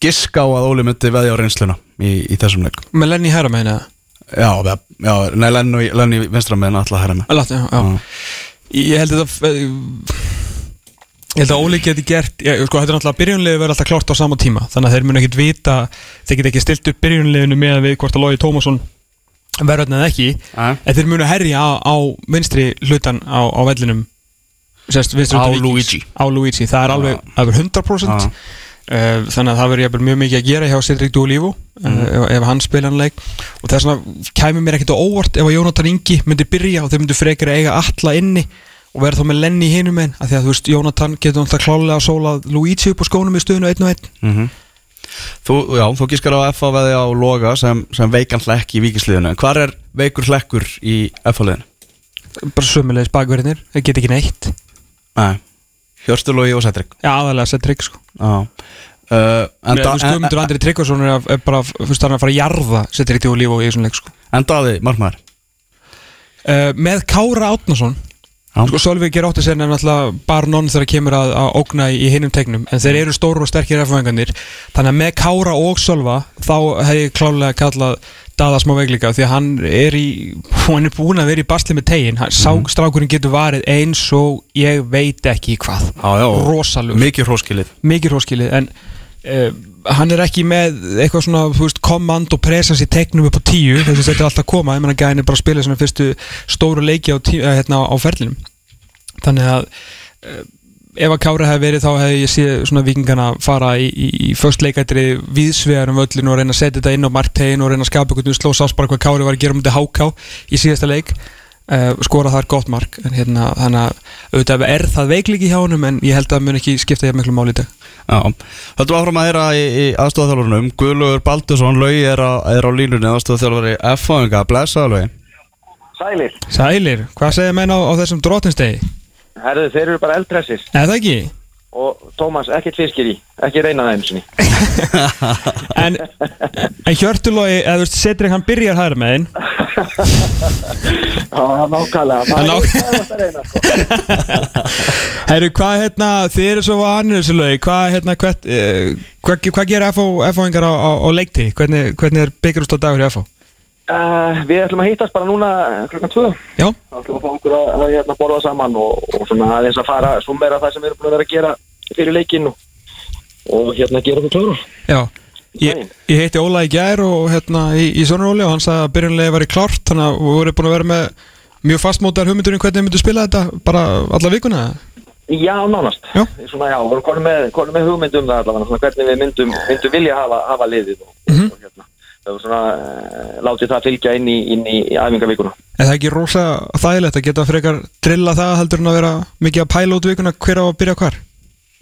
giska á að Óli myndi veðja á reynsluna í, í þessum leik. Með Lenny Herra með henni Já, já nei, Lenny vinstra með alltaf herra með Látt, já, já. Ég held þetta Ég held að Óli geti gert ég, sko, Þetta er náttúrulega byrjunlegu verður alltaf klárt á sama tíma Þannig að þeir munu ekkit vita Þeir geti ekki stilt upp byrjunleginu með við hvort að Lógi Tómasson verður eða ekki. En þeir munu herja á, á vinstri hlutan á, á vellinum sérst, Á. Luigi. Á Luigi, það er alveg, það er 100% Já. Uh, þannig að það verður mjög mikið að gera hjá Cedric Dúlífu mm. ef, ef hann spila hann leik og þess vegna kæmi mér ekkert á óvart ef að Jónatan Ingi myndi byrja og þeir myndi frekar að eiga alla inni og verða þá með Lenny hinum einn að því að þú veist Jónatan getur náttúrulega klálega að sóla Luigi upp á skónum í stöðinu einn og einn. Mhm. Þú, já, þú gískar á FH veði á Loga sem, sem veikan hlekk í vikisliðinu En hvar er veikur hlekkur í FH-liðinu? bara sömulegis bakverðinir, þeir geta ekki neitt. Nei, Hjörstur Logi og Cedric. Já aðalega Cedric sko. Já. Uh, En, þú veist Guðmundur Andri Tryggvason er, er bara fyrst hann að fara að jarða Cedric Dúlífu í þessum leik sko. En Daði, markmaður. Uh, með Kára Átnason. Sko Sölvi ger átti sér nefnilega bara nonn þegar kemur að, að ógna í, hinnum tegnum en þeir eru stóru og sterkir erfæðingarnir þannig að með Kára og Sölva þá hef ég klálega kallað Dada smá veglíka því að hann er í hann er búin að vera í basli með tegin. Hann, sá, strákurinn getur varið eins og ég veit ekki hvað. Rosalug, Mikið hróskilið mikið róskilið en uh, hann er ekki með eitthvað svona, þú veist, command og presence í tegnum upp á tíu, þess að þetta er alltaf að koma. Ég menna gæðin er bara að spila svona fyrstu stóru leiki á, tí, eh, hérna, á ferlinum þannig að uh, ef að Kára hefði verið þá hefði ég séð svona vikingana fara í, í, í först leikættri viðsvegar um völlinu og reyna að setja þetta inn á marktegin og reyna að skapa einhvern sló sást bara hvað Kári var að gera um þetta háká í síðasta leik. Uh, skora þar gott mark. En hérna, þannig að auðvitað er það veikleiki hjá honum en ég held að það mun ekki skipta hjá miklu máli í dag. Var áfram að heyra í, í aðstofþjálfurunum Guðlugur Baldursson, Laugi er á, er á línunni aðstofþjálfari F-fáinga, blessaðu Laugi Sælir. Sælir, hvað? Herðu, þeir eru bara eldpressir Eða ekki? og Tómas, ekkert fiskir í, ekki reyna það eins og ný. En, en Hjörtulói, eða þú veist, Cedric hann byrjar hæra með þinn Já. Hann ná- Það er að reyna, sko. Herru, hvað hérna, þið eru svo annir þessu lögi, hvað hérna, hvert, uh, hvað, hvað gerir FO, FO-ingar á, á, á leikti? Hvernig, hvernig er byggjurúst á dagur í FO? Uh, við ætlum að hittast bara núna klukkan 2 Já, þá ætlum við að fá okkur að, að hérna, borða saman og, og svona aðeins að fara summera það sem við erum búin að vera að gera fyrir leikinn og, og hérna gera okkur klára já Ég, ég heiti Óla í gær og hérna í, í Sonaróli og hann sagði að byrjunlega væri klárt þannig að við vorum búin að vera með mjög fastmótar hugmyndurinn hvernig við myndum spila þetta bara alla vikuna Já, nánast. Já. Svona, já, við erum konum með, með hugmyndum það allavega, hvernig við myndum, myndum vilja hafa, hafa liðið og, Mhm. Og það svona, uh, látið það fylgja inn í, í, í æfingavíkuna. Er það ekki rosa þægilegt að geta frekar drilla það heldur en að vera mikið að pæla út vikuna hver á að byrja hvar?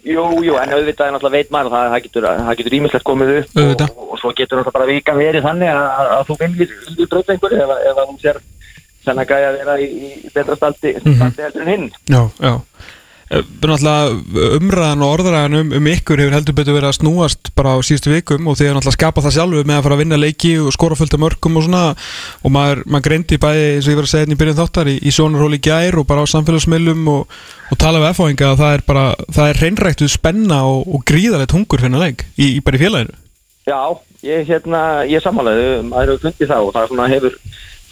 Jú, jú, en auðvitað er náttúrulega veit maður að það, það getur, það getur ímislegt komið upp og, og, og svo getur náttúrulega bara vika verið þannig að, að, að þú viljir, breyta einhverju ef, ef hún sér senn að gæja að vera í, í betra staldi, Mhm. staldi heldur en hinn. Já, já Eh, umræðan og orðræðan um, um ykkur hefur heldur betur verið að snúast bara á síðustu vikum og þið hefur náttúrulega skapað það sjálfur með að fara að vinna leiki og skora fullt af mörgum og svona. Og maður, maður greindi bæði eins og ég var að segja hérna í byrjun þáttar í, í sjónarhóli gær og bara á samfélagsmiðlum og, og tala við F-fáinga að það er bara það er hreinræktuð spenna og, og gríðalegt hungur fyrir leik í, í bara í félaginu. Já, ég, hérna, ég samanlega, maður hefur fundið það og það hefur,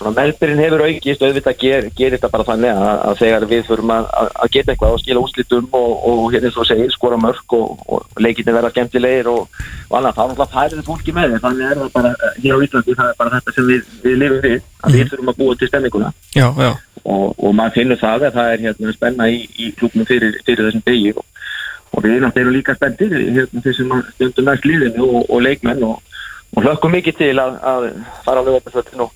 svona meðbyrinn hefur aukist, auðvitað ger, gerir þetta bara þannig að, að þegar við förum að, að geta eitthvað og skila úslitum og, og hérna eins og segir, skora mörg og, og leikinni verða skemmtilegir og, og annað, þá náttúrulega færið fólki með þér, þannig er það bara, eh, hér á Íslandi, það er bara þetta sem við, við lifum við, að við þurfum að búa til stemminguna. Já, já, og, og maður finnur það að það er hérna spenna í, í klubnum fyrir, fyrir þessum degi og, og við erum líka spenntir hérna að stundum næst líðinu og, og leikmenn og, og hlökkum mikið til að, að fara á lögvættasvöldin og,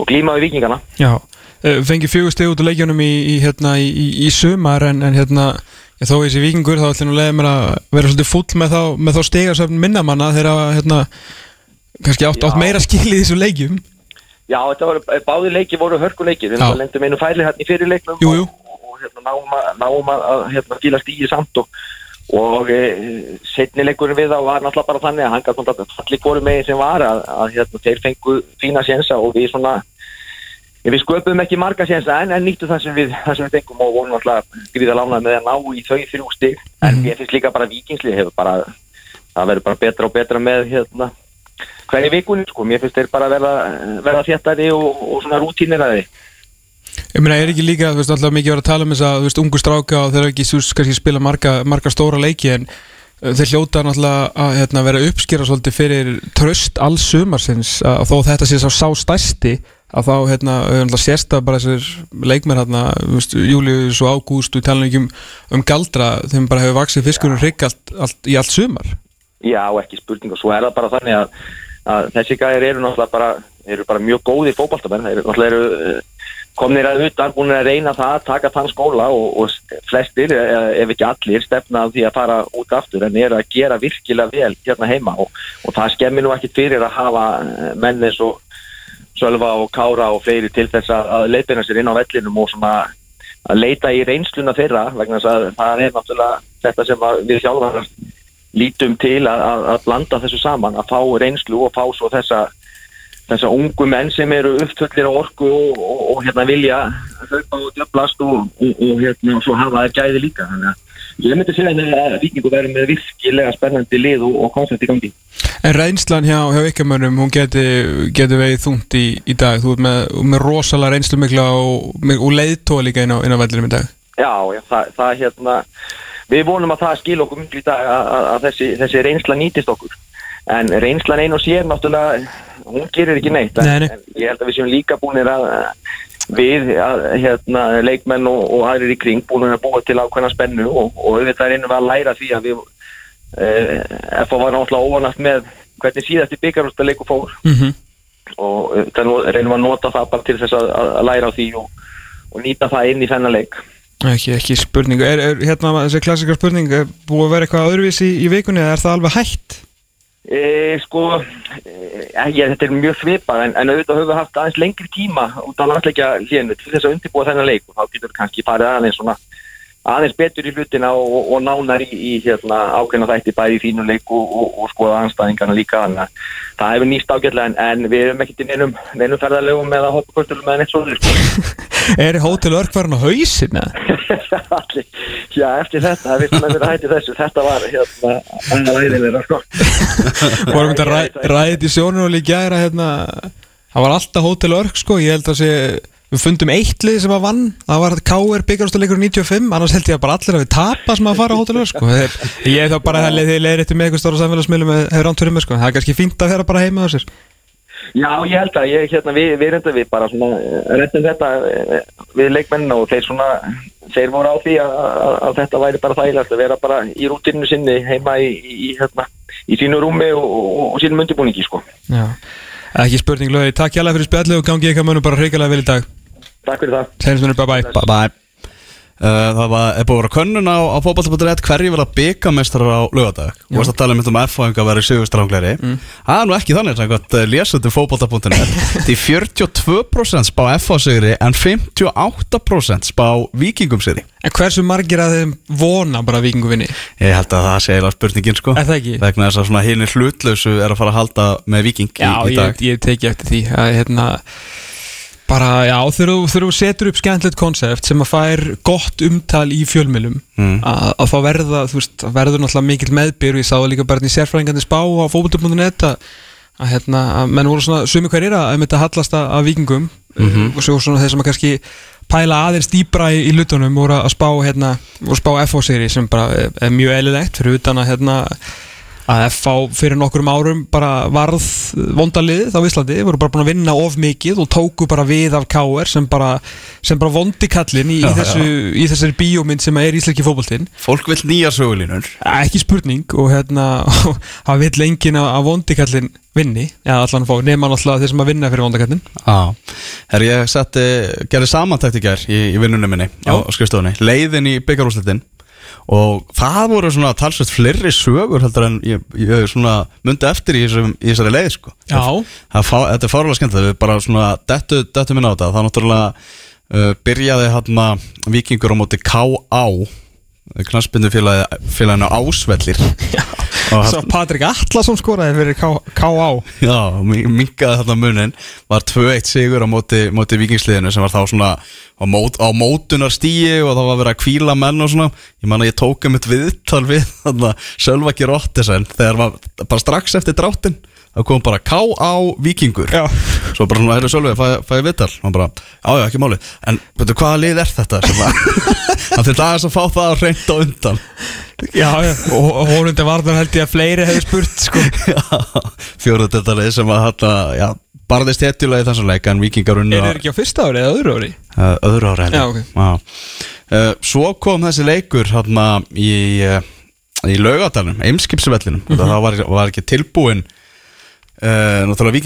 og, og glíma við vikingana já Eh, Fengi fjögur steg út á leikjunum í, í, hérna, í, í, í sumar en, en hérna ég þó þessi vikingur þá ætlum mér að vera svolítið full með þá, með þá stegarsöfn minnamanna þegar hérna kannski átt, átt meira skil í þessu leikjum. Já, þetta voru, báði leiki voru hörkuleiki við lendum einu fæli hérna í fyrirleiknum og, og, og hérna, náum að, náum að, að hérna, skila stígi samt og, og e, setni leikurinn við þá var náttúrulega bara þannig að hann gæti náttúrulega allir hvori megin sem var að, að hérna, þeir fengu fína sénsa og við svona við sköpum ekki marga sénsa en, en nýttu það sem við, það sem við fengum og vorum náttúrulega gríða lánað með að ná í þau þrjú stig. En Mhm. mér finnst líka bara vikingslið hefur bara það verður bara betra og betra með hérna hverju vikunni sko, mér finnst þeir bara verða, verða þéttari og, og svona rútínir að þeir Ég meina, er ekki líka, þú veist, alltaf mikið verið að tala um þess að, þú veist, ungu stráka og þeir eru ekki, veist, kannski spila marga, marga stóra leiki en uh, þeir hljóta náttúrulega að hérna, vera uppskýra svolítið fyrir tröst alls sumarsins að þó þetta sé sá, stærsti að þá, hérna, hérna sérsta bara þessir leikmenn, hérna, veist, Július og Ágúst og tala um, um galdra þeim bara hefur vaksið fiskurinn hrygg allt, allt, í allt sumar. Já, ekki spurning og svo er það bara þannig að, að þessi gæðir eru náttúrulega bara, eru bara mjög góðir fótballtamenn, þeir eru náttúrulega eru komnir að utan, búin að reyna það að taka þann skóla og, og flestir, eh, ef ekki allir, stefna því að fara út aftur en eru að gera virkilega vel hérna heima og, og það skemmir nú ekki fyrir að hafa eh, menn eins og Sölva og Kára og fleiri til þess að, leipina sér inn á vellinum og svona að leita í reynsluna þeirra vegna þess að það er náttúrulega þetta sem við sjálfar lítum til að, að blanda þessu saman að fá reynslu og fá svo þessa þessa ungu menn sem eru uppfullir á orku og, og, og hérna vilja hlaupa og djöblast og, og, og hérna og svo hafa þær gæði líka. Þannig að ég myndi segja að vikingu verður með virkilega spennandi lið og, og koncept í gangi. En reynslan hjá, hjá ykkarmönnum, hún geti, geti vegið þungt í, í dag, þú ert með, með rosalega reynslu mikla og, og leiðtóa líka inn á, á vellinum í dag. Já, já það, það hérna við vonum að það skil okkur miklu í dag að, að, að þessi, þessi reynsla nýtist okkur. En reynslan ein og sér náttúrulega hún gerir ekki neitt en, Nei, nei. en ég held að við séum líka búinir að við, að, hérna, leikmenn og, og aðrir í kring búinir að búa til ákveðna spennu og, og auðvitað reynum við að læra því að við eh, FH var náttúrulega óvanast með hvernig síðasti byggarústa leiku fór Mm -hmm. og auðvitað nú- reynum við að nota það bara til þess að, að læra á því og, og nýta það inn í þennan leik Ekki, ekki spurning. Er, er hérna þessi klassikar spurning, er búið að vera eitthvað öðruvísi í, í vikunni eða er það alveg hægt? E, sko, e, ég, þetta er mjög svipað en, en auðvitað höfum við haft aðeins lengri tíma út á landsleikja hlénu til þess að undirbúa þennan leik og þá getur við kannski farið aðeins svona aðeins betur í hlutina og, og nánar í, í hérna, ákveðna þætti bæði í fínuleik og, og, og skoða anstæðingarna líka þannig að það hefur nýst ágætlega en, en við erum ekkert í neinum, neinum ferðarlegum eða hoppakostulum eða neitt sko. Er Hotel Örk farin á hausin? Já, eftir þetta, það veitum að vera hætti þessu þetta var hérna annað æðilega sko. Við að ræðið í sjónun og líka gæra hérna Það var alltaf Hotel Örk sko Ég held að sé Við fundum eitt lið sem að vann. Það var K.R. byggarústuleikur 95 Annars held ég að bara allir að við tapa sem að fara á Hotel Örk sko. Ég þá bara þið leiðir eftir með eitthvað stóra samfélagsmiðlum Hefur ránt fyrir mig sko. Það er kannski fínt að vera bara heima á sér. Já, ég held að ég, hérna, við, við reyndum við bara svona, reyndum þetta eh, við leikmennina og þeir svona þeir voru á því að, að, að þetta væri bara þægilegt að vera bara í rútinu sinni heima í, í, hérna, í sínu rúmi og, og, og sínum undirbúningi sko. Já. Ekki spurning lögi Takk hjá í Takk fyrir það. Við bye bye Bye bye Uh, það var, er búið að vera könnun á, á fótballta.net hverju vilja byggamestrar á lögadag og varst að tala um þetta um F-fæðing að vera sigurstrangleri. Það er nú ekki þannig uh, lesandi fótballta.net því 42% spá F-fæðsigri en 58% spá vikingum sigri. En hversu margir að þeim vona bara vikingu vinni? ég held að það sé eiginlega spurningin sko. Er það ekki? vegna þess að svona hinir hlutlausu er að fara að halda með viking í, Já, í ég, dag ég teki eftir því að hérna bara, já, þegar þú- setur upp skemmtilegt konsept sem að fær gott umtal í fjölmjölum Mm. að, þá verða, þú veist, verður náttúrulega mikill meðbyr ég sá líka bara í sérfræðingandi spá á fókbúndum.net að, hérna, að menn voru svona sumi hverjir að að þetta hallast að, vikingum Mhm. og svo svona þeir sem að kannski pæla aðeins dýbra í, í lutunum voru að spá hérna, voru að spá FO-seri sem bara er, er mjög eðlilegt fyrir utan að hérna að FH fyrir nokkurum árum bara varð vondalið á Íslandi, voru bara búin að vinna of mikið og tóku bara við af KR sem bara, sem bara vondi kallinn í, í, Já, þessu, í þessari bíómynd sem er íslenski fótboltinn. Fólk vil nýja sögulínur ekki spurning og hérna það vill enginn að vondi kallinn vinni, eða allan fá, nema náttúrulega þeir sem að vinna fyrir vondakallinn Já, herri ég setti, gerði samantækt í gær í, í vinnunum minni á, skrifstofunni, leiðin í byggarúslitin og það voru svona talsveit fleiri sögur heldur en ég, ég svona myndi eftir í, þessum, í þessari leið sko. Það, fá, þetta er fárlega skemmt við bara svona dettu, dettu minna á þetta það náttúrulega uh, byrjaði hérna vikingur á móti K.A. knaspindu félaginu Ásvellir og Svo Patrik Atlasson skoraði fyrir K.A. Já, mingaði þarna munin var 2-1 sigur á móti, móti vikingsliðinu sem var þá svona á, mót, á mótunar stíi og það var vera að kvíla menn og svona. Ég man að ég tók um eitt viðtal við þarna Sölvaki Rottesen þegar var bara strax eftir dráttin það kom bara K.A. Vikingur Já. svo bara svona, herru Sölvi, fæ, fæ ég viðtal og hann bara, já já, ekki máli en veitu, hvaða lið er þetta að hann til dagast að fá það að reynda undan Já, já, og, hólundi varðan held ég að fleiri hefði spurt sko. fjóruðdeldarið sem að hann já, barðist hetjulega í þessum leik en vikingar unnu Er þeir ekki á fyrsta ári eða öðru ári? uh, öðru Já, ok. uh, Svo kom þessi leikur hérna í, uh, í laugadalum, Eimskipsvellinum mm Mhm. það var, var ekki tilbúin uh, náttúrulega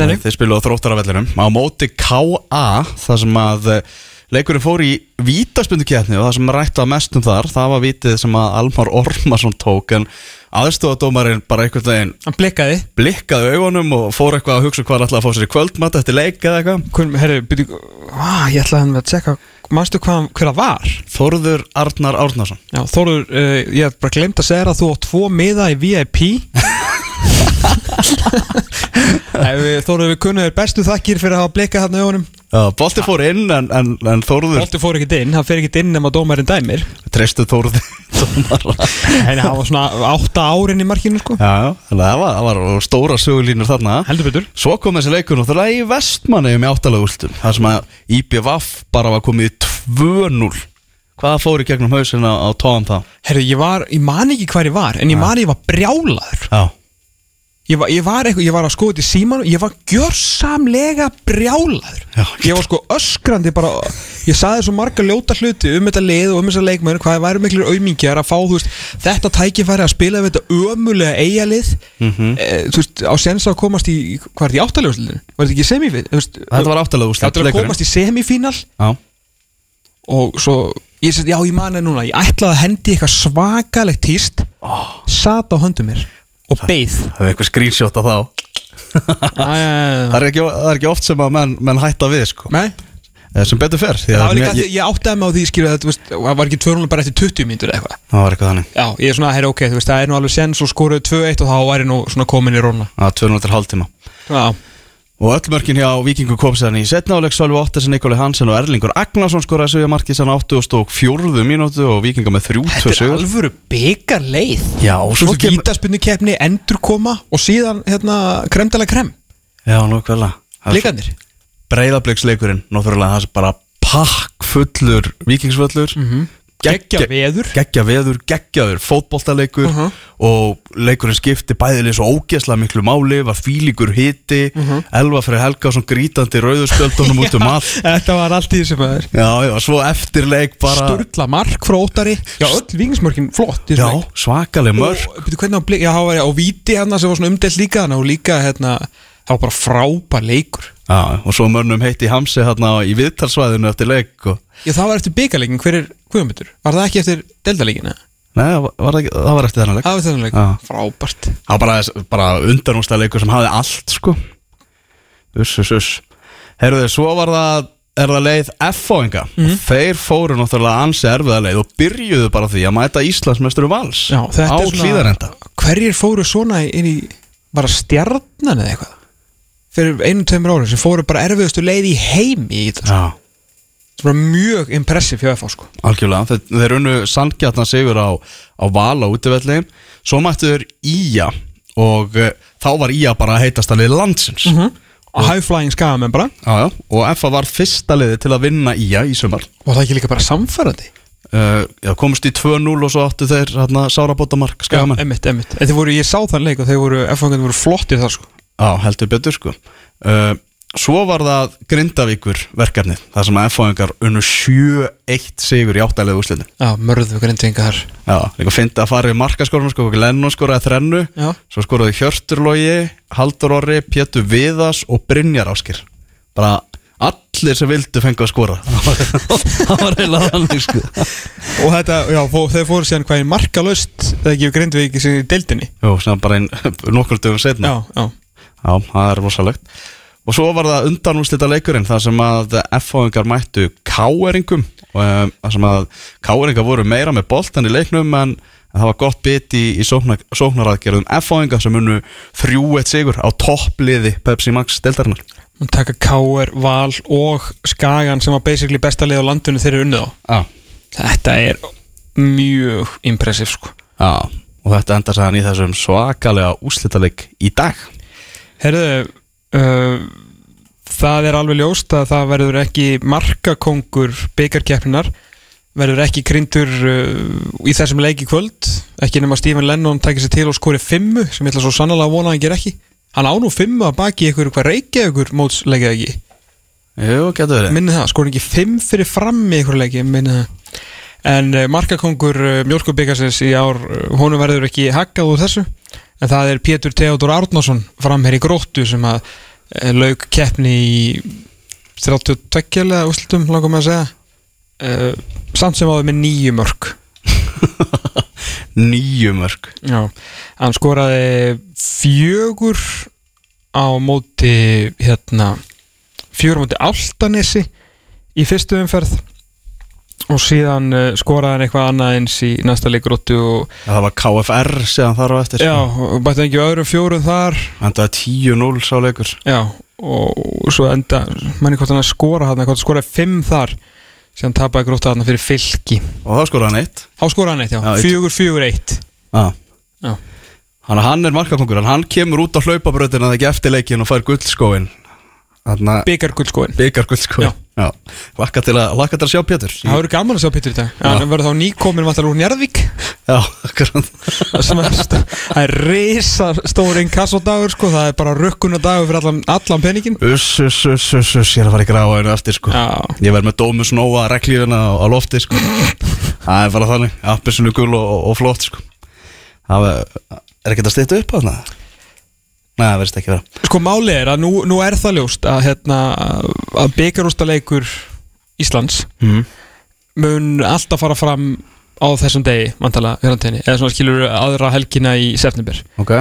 nei. þeir spiluðu á þróttaravellinum á móti K.A. það sem að uh, leikurinn fór í vítaspunduketni og það sem rætti að mestum þar það var vitið sem að Almar Ormarsson tók en aðstofadómarinn bara einhvern veginn Hann blikkaði blikkaði augunum og fór eitthvað að hugsa hvað hann ætlaði að fá sér í kvöldmatt eftir leik eða eitthvað herri, byrju, á, ég ætlaði hann að tjekka Manstu hvað, það var? Þórður Arnar Árnason Já, Þóruður, uh, ég hef bara glemt að segja að þú átt tvo miða í VIP Þóruður, við kunnum þér bestu þakkir fyrir að hafa blikkað hann augunum. Já, Bolti fór inn en, en, en Þórður Bolti fór ekkert inn, hann fer ekkert inn nema dómarinn dæmir. Dómara. En hann var svona átta árin í markinu sko. Já, það var, það var stóra sögulínur þarna. Heldur betur. Svo kom þessi leikur náttúrulega í vestmanni um áttalega úrstum Það sem að IBVF bara var komið í 2-0 Hvaða fór í gegnum hausina á tóðan það? Herri, ég var, ég man ekki hvar ég var En ég man ég var brjálaður. Já, Ég var, ég var, eitthvað, ég var að skoða þetta í síman Ég var gjörsamlega brjálaður Já. Ég var sko öskrandi bara Ég saði svo marga ljóta hluti um þetta lið og um þessa leikmenn Hvað væri miklir auðmingjar að fá veist, Þetta tækifæri að spila við þetta ömulega eigalið mm Mhm. Þú veist, á sens að komast í Hvað er þetta í áttaljóðslinu? Var þetta ekki semifín? þetta var áttalega úrstum Þetta að komast í semifínal Og svo Ég sést, já ég mani núna Ég ætlaði að hendi eitthvað svakalegt tíst oh. Sat á höndum mér Og beið. Það er eitthvað screenshot af þá. Það er, ekki, það er ekki oft sem að menn, menn hætta við sko. Eh, sem betur fer ég- ég áttaði mig á því skilur að veist, það var ekki 200 bara eftir 20 mínútur eða eitthvað. Það var eitthvað þannig. Já, ég er svona, herri ok, þú veist, það er nú alveg sens og skoruðu 2-1 og þá væri nú svona komin í róna að 200 til hálftíma. Já, og öll mörkin hjá Víkingu kom sér í setna áleik Sölvi Ottesen, Nikoli Hansen og Erlingur Agnarsson skoraði að markið sann 84 mínútu og Víkinga með 3 þetta er alvöru byggar leið. Já, og Svo kemur vítaspunni keppni, endur koma og síðan, hérna, kremdala krem. Já, nú kvæla Blikarnir? Breiðabliksleikurinn, náttúrulega það er bara pakk fullur Víkingsvöllur. Mhm. Geggja veður. Geggja veður, geggjaður fótboltaleikur Mhm. og leikurinn skipti bæðilega svo ógeðslega miklu máli var fílíkur hiti Mhm. Elva fyrir Helgason grítandi rauðurspjöldunum út um allt. Þetta var allt í þessu maður. Já, já, svo eftir leik bara Sturla mark frá óttari. Já, öll vingismörkin flott Já, svakaleg mörg Og, byrju, hvernig á já, á víti hérna sem var svona umdelt líka og líka, hérna, það var bara frábær leikur Já, og svo mörnum heitti Hamsi hérna í viðtalsvæðinu eftir leik og... Já, það var eftir byggarleikin, hver er Guðmundur? Var það ekki eftir deltaleikin? eða? Nei, var, ekki, það var eftir þennan leik Það var eftir þennan leik, Já. frábært Það var bara, bara undanústa leikur sem hafði allt sko Uss, uss, uss Herruðu, svo var það er það leið F-fóinga Mhm. Þeir fóru náttúrulega ansi erfiða leið og byrjuðu bara því að mæta Íslandsmesturu vals Já, á hlýðarenda Hverjir fóru svona inn í bara stjarnan eða eitthvað Fyrir einu, tveimur árum sem fóru bara erfiðustu leið í heimi í þetta Já, Það var mjög impressiv hjá FH sko. Algjörlega. Þeir, þeir unnu sandgjartna sigur á, á val á útivelli. Svo mættu þeir Ía og uh, þá var Ía bara heitast að liði landsins. Mhm. Og high flying skagamenn bara. Já, já, og FA var fyrsta liði til að vinna Ía í sumar. Og það ekki líka bara samfærandi uh, já, komust í 2-0 og svo áttu þeir hérna, sárabótamark skagamenn. Emmitt, emmitt En þeir voru, ég sá þann leik og þeir voru FH voru flottir þar sko Já, heldur betur sko. Uh, Svo var það Grindavíkur verkefnið þar sem að F-fáingar unnu 7-1 sigur í áttælega úrslitin. Já, mörðu grindvinga þar Já, líka fyndi að fara í markaskorunum sko, Lennon skoraði þrennu Já. Svo skoraði Hjörturlogi, Haldur Orri, Pétur Viðas og Brynjar Áskir Bara allir sem vildu fengu að skora. Það var eiginlega þannig sko. Og þetta, já, fó, þeir fóru síðan hvað í markalöst Það ekki grindvingi sem í deildinni. Jú, sem bara einn nokkur dögum setna Já, já Já, það er rosalegt. Og svo var það undanúslita leikurinn þar sem að F-fáingar mættu K-eringum og um, þar sem að K-eringar voru meira með boltan í leiknum en það var gott bit í, í sóknar, sóknaraðgerðum F-fáingar sem unnu 3-1 sigur á toppliði Pepsi Max deltarinnar Hún taka K.R. Val og Skagan sem var basically besta lið á landinu þeir eru unnið á. Já, Þetta er mjög impressiv sko. Já og þetta enda sæðan í þessum svakalega úslitaleik í dag Herðu uh, Það er alveg ljóst að það verður ekki markakongur byggarkeppninar verður ekki kryndur uh, í þessum leik í kvöld. Ekki nema Stephen Lennon tækir sér til og skori fimmu sem ég ætla svo sannlega að vona að hann ger ekki. Hann á nú fimmu að baki ykkur hvað reykja ykkur mótsleikja ekki? Jú, getur verið. Minni það, skori ekki fimm fyrir frammi ykkur leiki, minni það. En uh, markakongur uh, mjölkubikarsins í ár, uh, honum verður ekki haggað úr þessu, en það er Pétur Theodor Árnason framherri gróttu sem að uh, lauk keppni í 32 eða úrslutum, langum að segja. Uh, samt sem áður með nýju mörg Nýju mörg Já, hann skoraði fjögur á móti hérna fjögur á móti Áltanesi í fyrstu umferð og síðan uh, skoraði hann eitthvað annað eins í næsta leikuróttu og Það var KFR síðan þar á eftir. Já, og bætti ekki öðrum fjórum þar. Endaði 10-0 sá leikur. Já, og svo enda manni hvort hann að skora hann, hvort skoraði fimm þar. Síðan tapaði gróttu hann fyrir fylki. Og það skoraði hann eitt. Á skoraði hann eitt, já, Já, eitt. fjögur, fjögur, eitt. Já. Já. Þannig að hann er markakongur. Hann kemur út á hlaupabröðina þegar ekki eftir leikin og fær guldskóin Byggarguldskóin byggar guldskóin Já. Já. Laka til að, laka til að sjá Pétur. Það verður gaman að sjá Pétur í dag. Hann verður þá nýkomin vantar úr Njarðvík. Já, akkurat. Það er risa stór inkassodagur sko. Það er bara rökkunadagur fyrir allan, allan peningin Uss, uss, uss, uss, uss, ég er að fara í gráðinu eftir sko. Ég verð með Dómus Nóa reglífina á, á lofti sko. Það er bara þannig, appisinu gul og, og, flott sko. Það er- er ekki að stýta upp á þarna Nei, það verðist ekki vera. Sko máli er að nú, nú er það ljóst að, hérna, að byggarústaleikur Íslands mm. mun alltaf fara fram á þessum degi, vantala, garantinni eða svona skilur aðra helgina í september. Ok.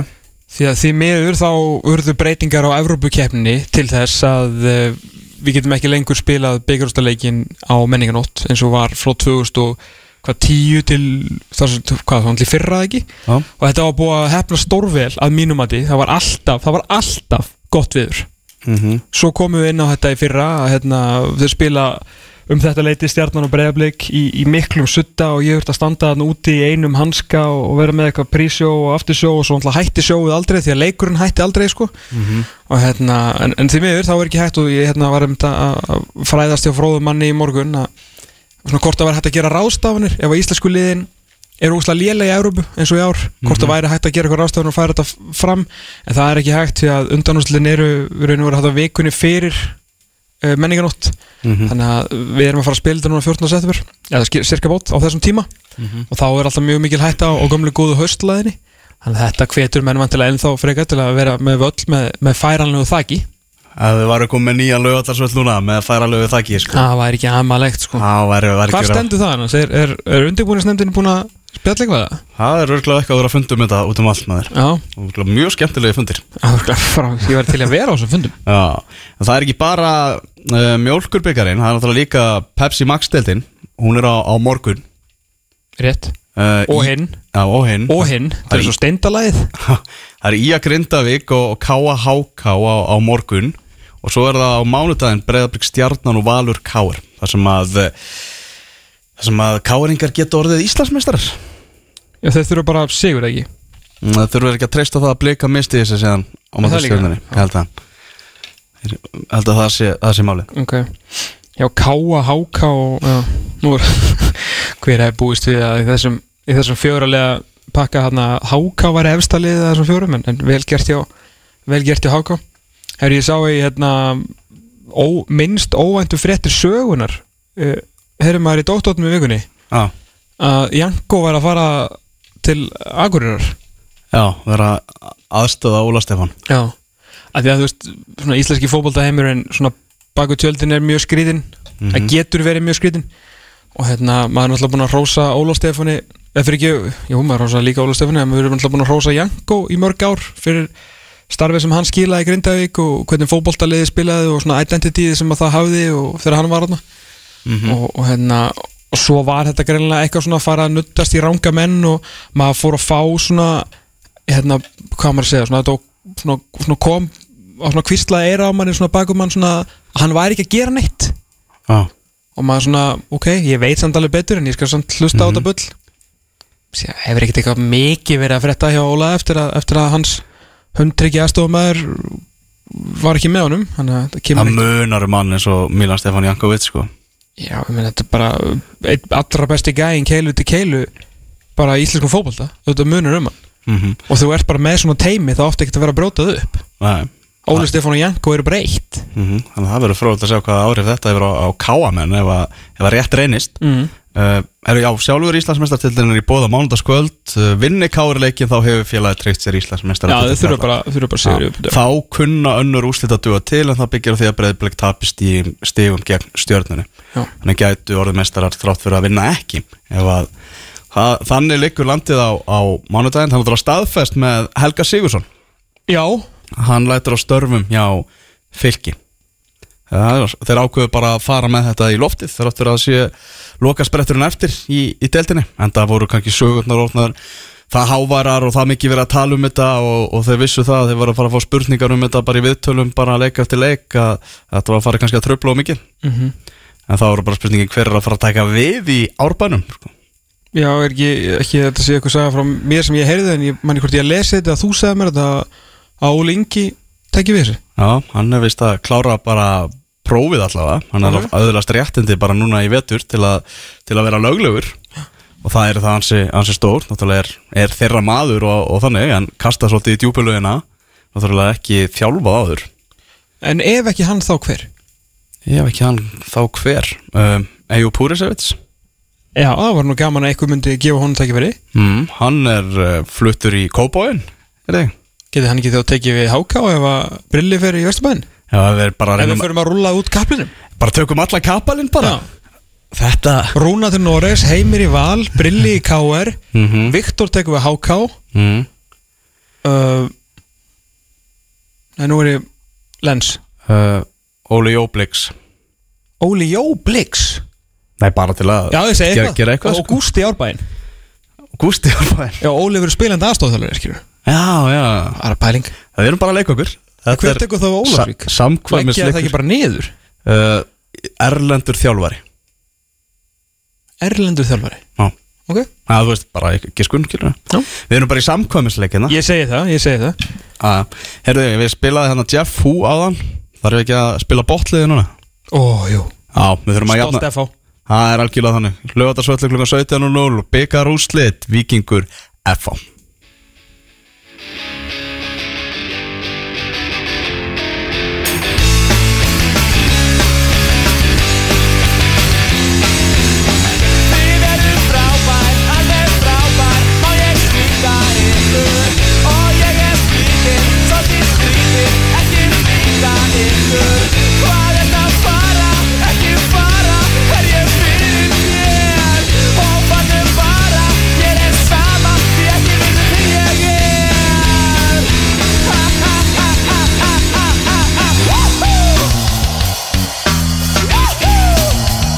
Því að því miður þá urðu breytingar á Evrópukeppninni til þess að uh, við getum ekki lengur spilað byggjurústaleikin á menninganótt eins og var frá 2000 og hvað 10 til hvað, allir fyrra ekki? Já. og þetta var búið að hefna stórvel að mínum að það var alltaf, það var alltaf gott viður. Mhm. svo komum við inn á þetta í fyrra að hérna, þau spila um þetta leiti stjarnan og breyðablik í, í miklum sutta og ég þurfti að standa þarna úti í einum hanska og, vera með eitthvað prísjó og aftursjó og svo hætti sjóið aldrei því að leikurinn hætti aldrei sko. Og hérna, en, en því miður þá er ekki hægt og ég hérna var um þetta að fræðast hjá fróðum manni í morgun að svona hvort það væri hægt að gera ráðstafanir ef að íslensku liðin eru úslega lélega í Európu eins og í ár. Hvort það væri hægt að gera eitthvað ráðstafanir og færa þetta fram. En það er ekki hægt því að undanúslinn eru við og veru hægt að vikunni fyrir uh, menninganótt þannig að við erum að fara að spila þetta núna 14. september eða cirka bót á þessum tíma. Og þá er alltaf mjög mikil hætta á, á gömlu góðu haustlaðinni þannig að þetta hvetur menn vantilega ennþá frekar til að vera með völl með, með færanlegu þaki að þið varu komið nýja lögatarsvöld núna með að færa lögu þakki sko. það væri ekki amalegt sko. Hvað stendur það annars? Er, er, er undirbúinisnefndin búin að spjalla eitthvað? það? er örgulega eitthvað að vera að fundum þetta út um allt maður. Mjög skemmtilegi fundir. Ég var til að vera á þessum fundum. Það er ekki bara uh, mjólkurbyggarinn, það er náttúrulega líka Pepsi Max deildin, hún er á, á morgun. Rétt. Uh, Og í- hinn. Og hinn. Og það er svo steindalæð Það er Ía Grindavík og Káa Háká á, á morgun og svo er það á mánudaginn Breiðablík Stjarnan og Valur Káar þar sem að eh, þar sem að Káringar geta orðið Íslandsmeistarar. Já, þeir þurfa bara sigur ekki? Það þurfur ekki að treysta það að blika misti þessi síðan á Er móti það líka? stjörnunni Ég held að Ég held að það sé, það sé málið. Ok. Já, káa, háká nú er hver hefði búist við að í þessum, í þessum fjóralega pakka hérna háká var efsta liðið af þessum fjórum en, en vel gert hjá vel gert hjá háká Hefur ég sá í hérna ó, minnst óvæntu fréttir sögunar uh, Herrum maður í dóttóttum í vikunni? Að Janko var að fara til Akureyrar. Já, vera aðstöða Óla Stefán. Já. Að Því að þú veist, svona íslenski fótboltaheimurinn svona baku tjöldin er mjög skrýðin það getur verið mjög skrýðin og hérna, maður er náttúrulega búin að rósa Óla Stefáni, eða fyrir ekki, jú, maður rósa líka Óla Stefáni, en maður er náttúrulega búin að rósa Janko í mörg ár fyrir starfið sem hann skilaði í Grindavík og hvernig fótboltaliði spilaði og svona identity sem að það hafði og þegar hann var þarna. Og, og hérna og svo var þetta greinlega eitthvað svona að fara að nuttast í ranga menn og maður fór að fá svona hérna, hvað maður að segja svona, svona, svona kom og svona kvistlaði eira á manni svona bakum mann svona hann væri ekki að gera neitt. Já, og maður svona, ok, ég veit samt alveg betur en ég skal samt hlusta á þetta bull. Hefur ekkert eitthvað mikið verið að frétta hjá Óla eftir að, eftir að hans hundtryggi aðstofumæður var ekki með honum það munar um mann eins og Milan Stefán Jankovic sko. Já, ég meina, þetta er bara einn allra besti gæinn keilu til keilu bara í íslenskum fótbolta. Þetta munur um hann. Mm -hmm. og þú ert bara með svona teimi þá ofta ekkert að vera að brótað upp. Nei Óli Stefán og Janko eru bara eitt. Mm Þannig að það verður fróðilegt að sjá hvað áhrif þetta hefur á, á káamenn ef að, ef að rétt reynist. Mm. uh, er, Já, sjálfur Íslandsmeistartildin er í bóða mánudagskvöld. Uh, vinni káurleikin þá hefur félagi treykt sér Íslandsmeistar Já, þau þurfa bara, bara sigur upp Þá kunna önnur úrslit að duga til en það byggir á því að breyðblik tapist í stigum gegn stjörnunni. Já. Þannig gætu orðið meistarar þrátt fyrir að vinna ekki. Ef að það, þannig liggur landið á, á mánudaginn. Þannig að það er staðfest með Helga Sigursson Já, hann lætur á störfum hjá fylki þeir ákveðu bara að fara með þetta í loftið þegar áttur að sé loka spretturinn eftir í, í deltinni en það voru kannski sögurnar ofnar það hávarar og það mikið verið að tala um þetta og, og þeir vissu það, þeir voru að fara að fá spurningar um þetta bara í viðtölum, bara leik eftir leik að að þetta var að fara kannski að tröfla og mikið Mhm. en það voru bara spurningin hver er að fara að taka við í árbænum sko. já, er ekki, ekki þetta sé eitthvað saga frá mér sem ég heyrði en ég manni hvort ég lesi þetta að þú segði mér þetta að Óli Ingi tekki við þessu? Já, hann er vist að klára bara prófið allavega, hann er auðvitað réttindi bara núna í vetur til að, til að vera löglegur. Og það er það hansi, hansi stór, náttúrulega er, er þeirra maður og, og þannig, en kasta svolítið í djúpulögina, náttúrulega ekki þjálfað áður. En ef ekki hann þá hver? Hef ekki hann þá hver, um, Eyjú Púrisevits, Já, það var nú gaman að eitthvað myndi gefa honum tekki verið mm, hann er uh, fluttur í Kópáin, er það? Getið hann ekki þá tekið við HK ef að Brilli fer í Vesturbæðin? Já, það er bara, Ef við reynum, förum að rúlla út kaplinum? Bara tökum alla kapalinn bara. Já. Þetta, Rúna til Noregs, Heimir í Val, Brilli í KR mm Viktor tekur við HK mm, uh, Nei, nú er ég Lens. Uh, Óli Jóblix. Óli Jó Blix Nei, bara til að Já, ég segi eitthvað, gera eitthvað Og Gústi Árbæn Gústi Árbæn Já, Óli verður spilandi aðstofþjálfur, skilur Já, já. Það er pæling. Það erum bara að Þetta Hver er tekur þá Ólafsvík? sa- Samkvæmis Leggja það ekki bara niður? Uh, Erlendur þjálfari. Erlendur þjálfari? Já. Ok. Já, þú veist, bara ekki skun, skilur Já. Við erum bara í samkvæmisleikina Ég segi það, ég segi það. Ah, Herðu, við spilaði hérna Jeff Hu áðan. Þarf ekki að spila botliði núna? Ó, jú. Já, við þurfum að jafna Stolt FH Það er algjörlega þannig. Lögatarsvöldu klukkan 17.00 Byggar úslit Víkingur FH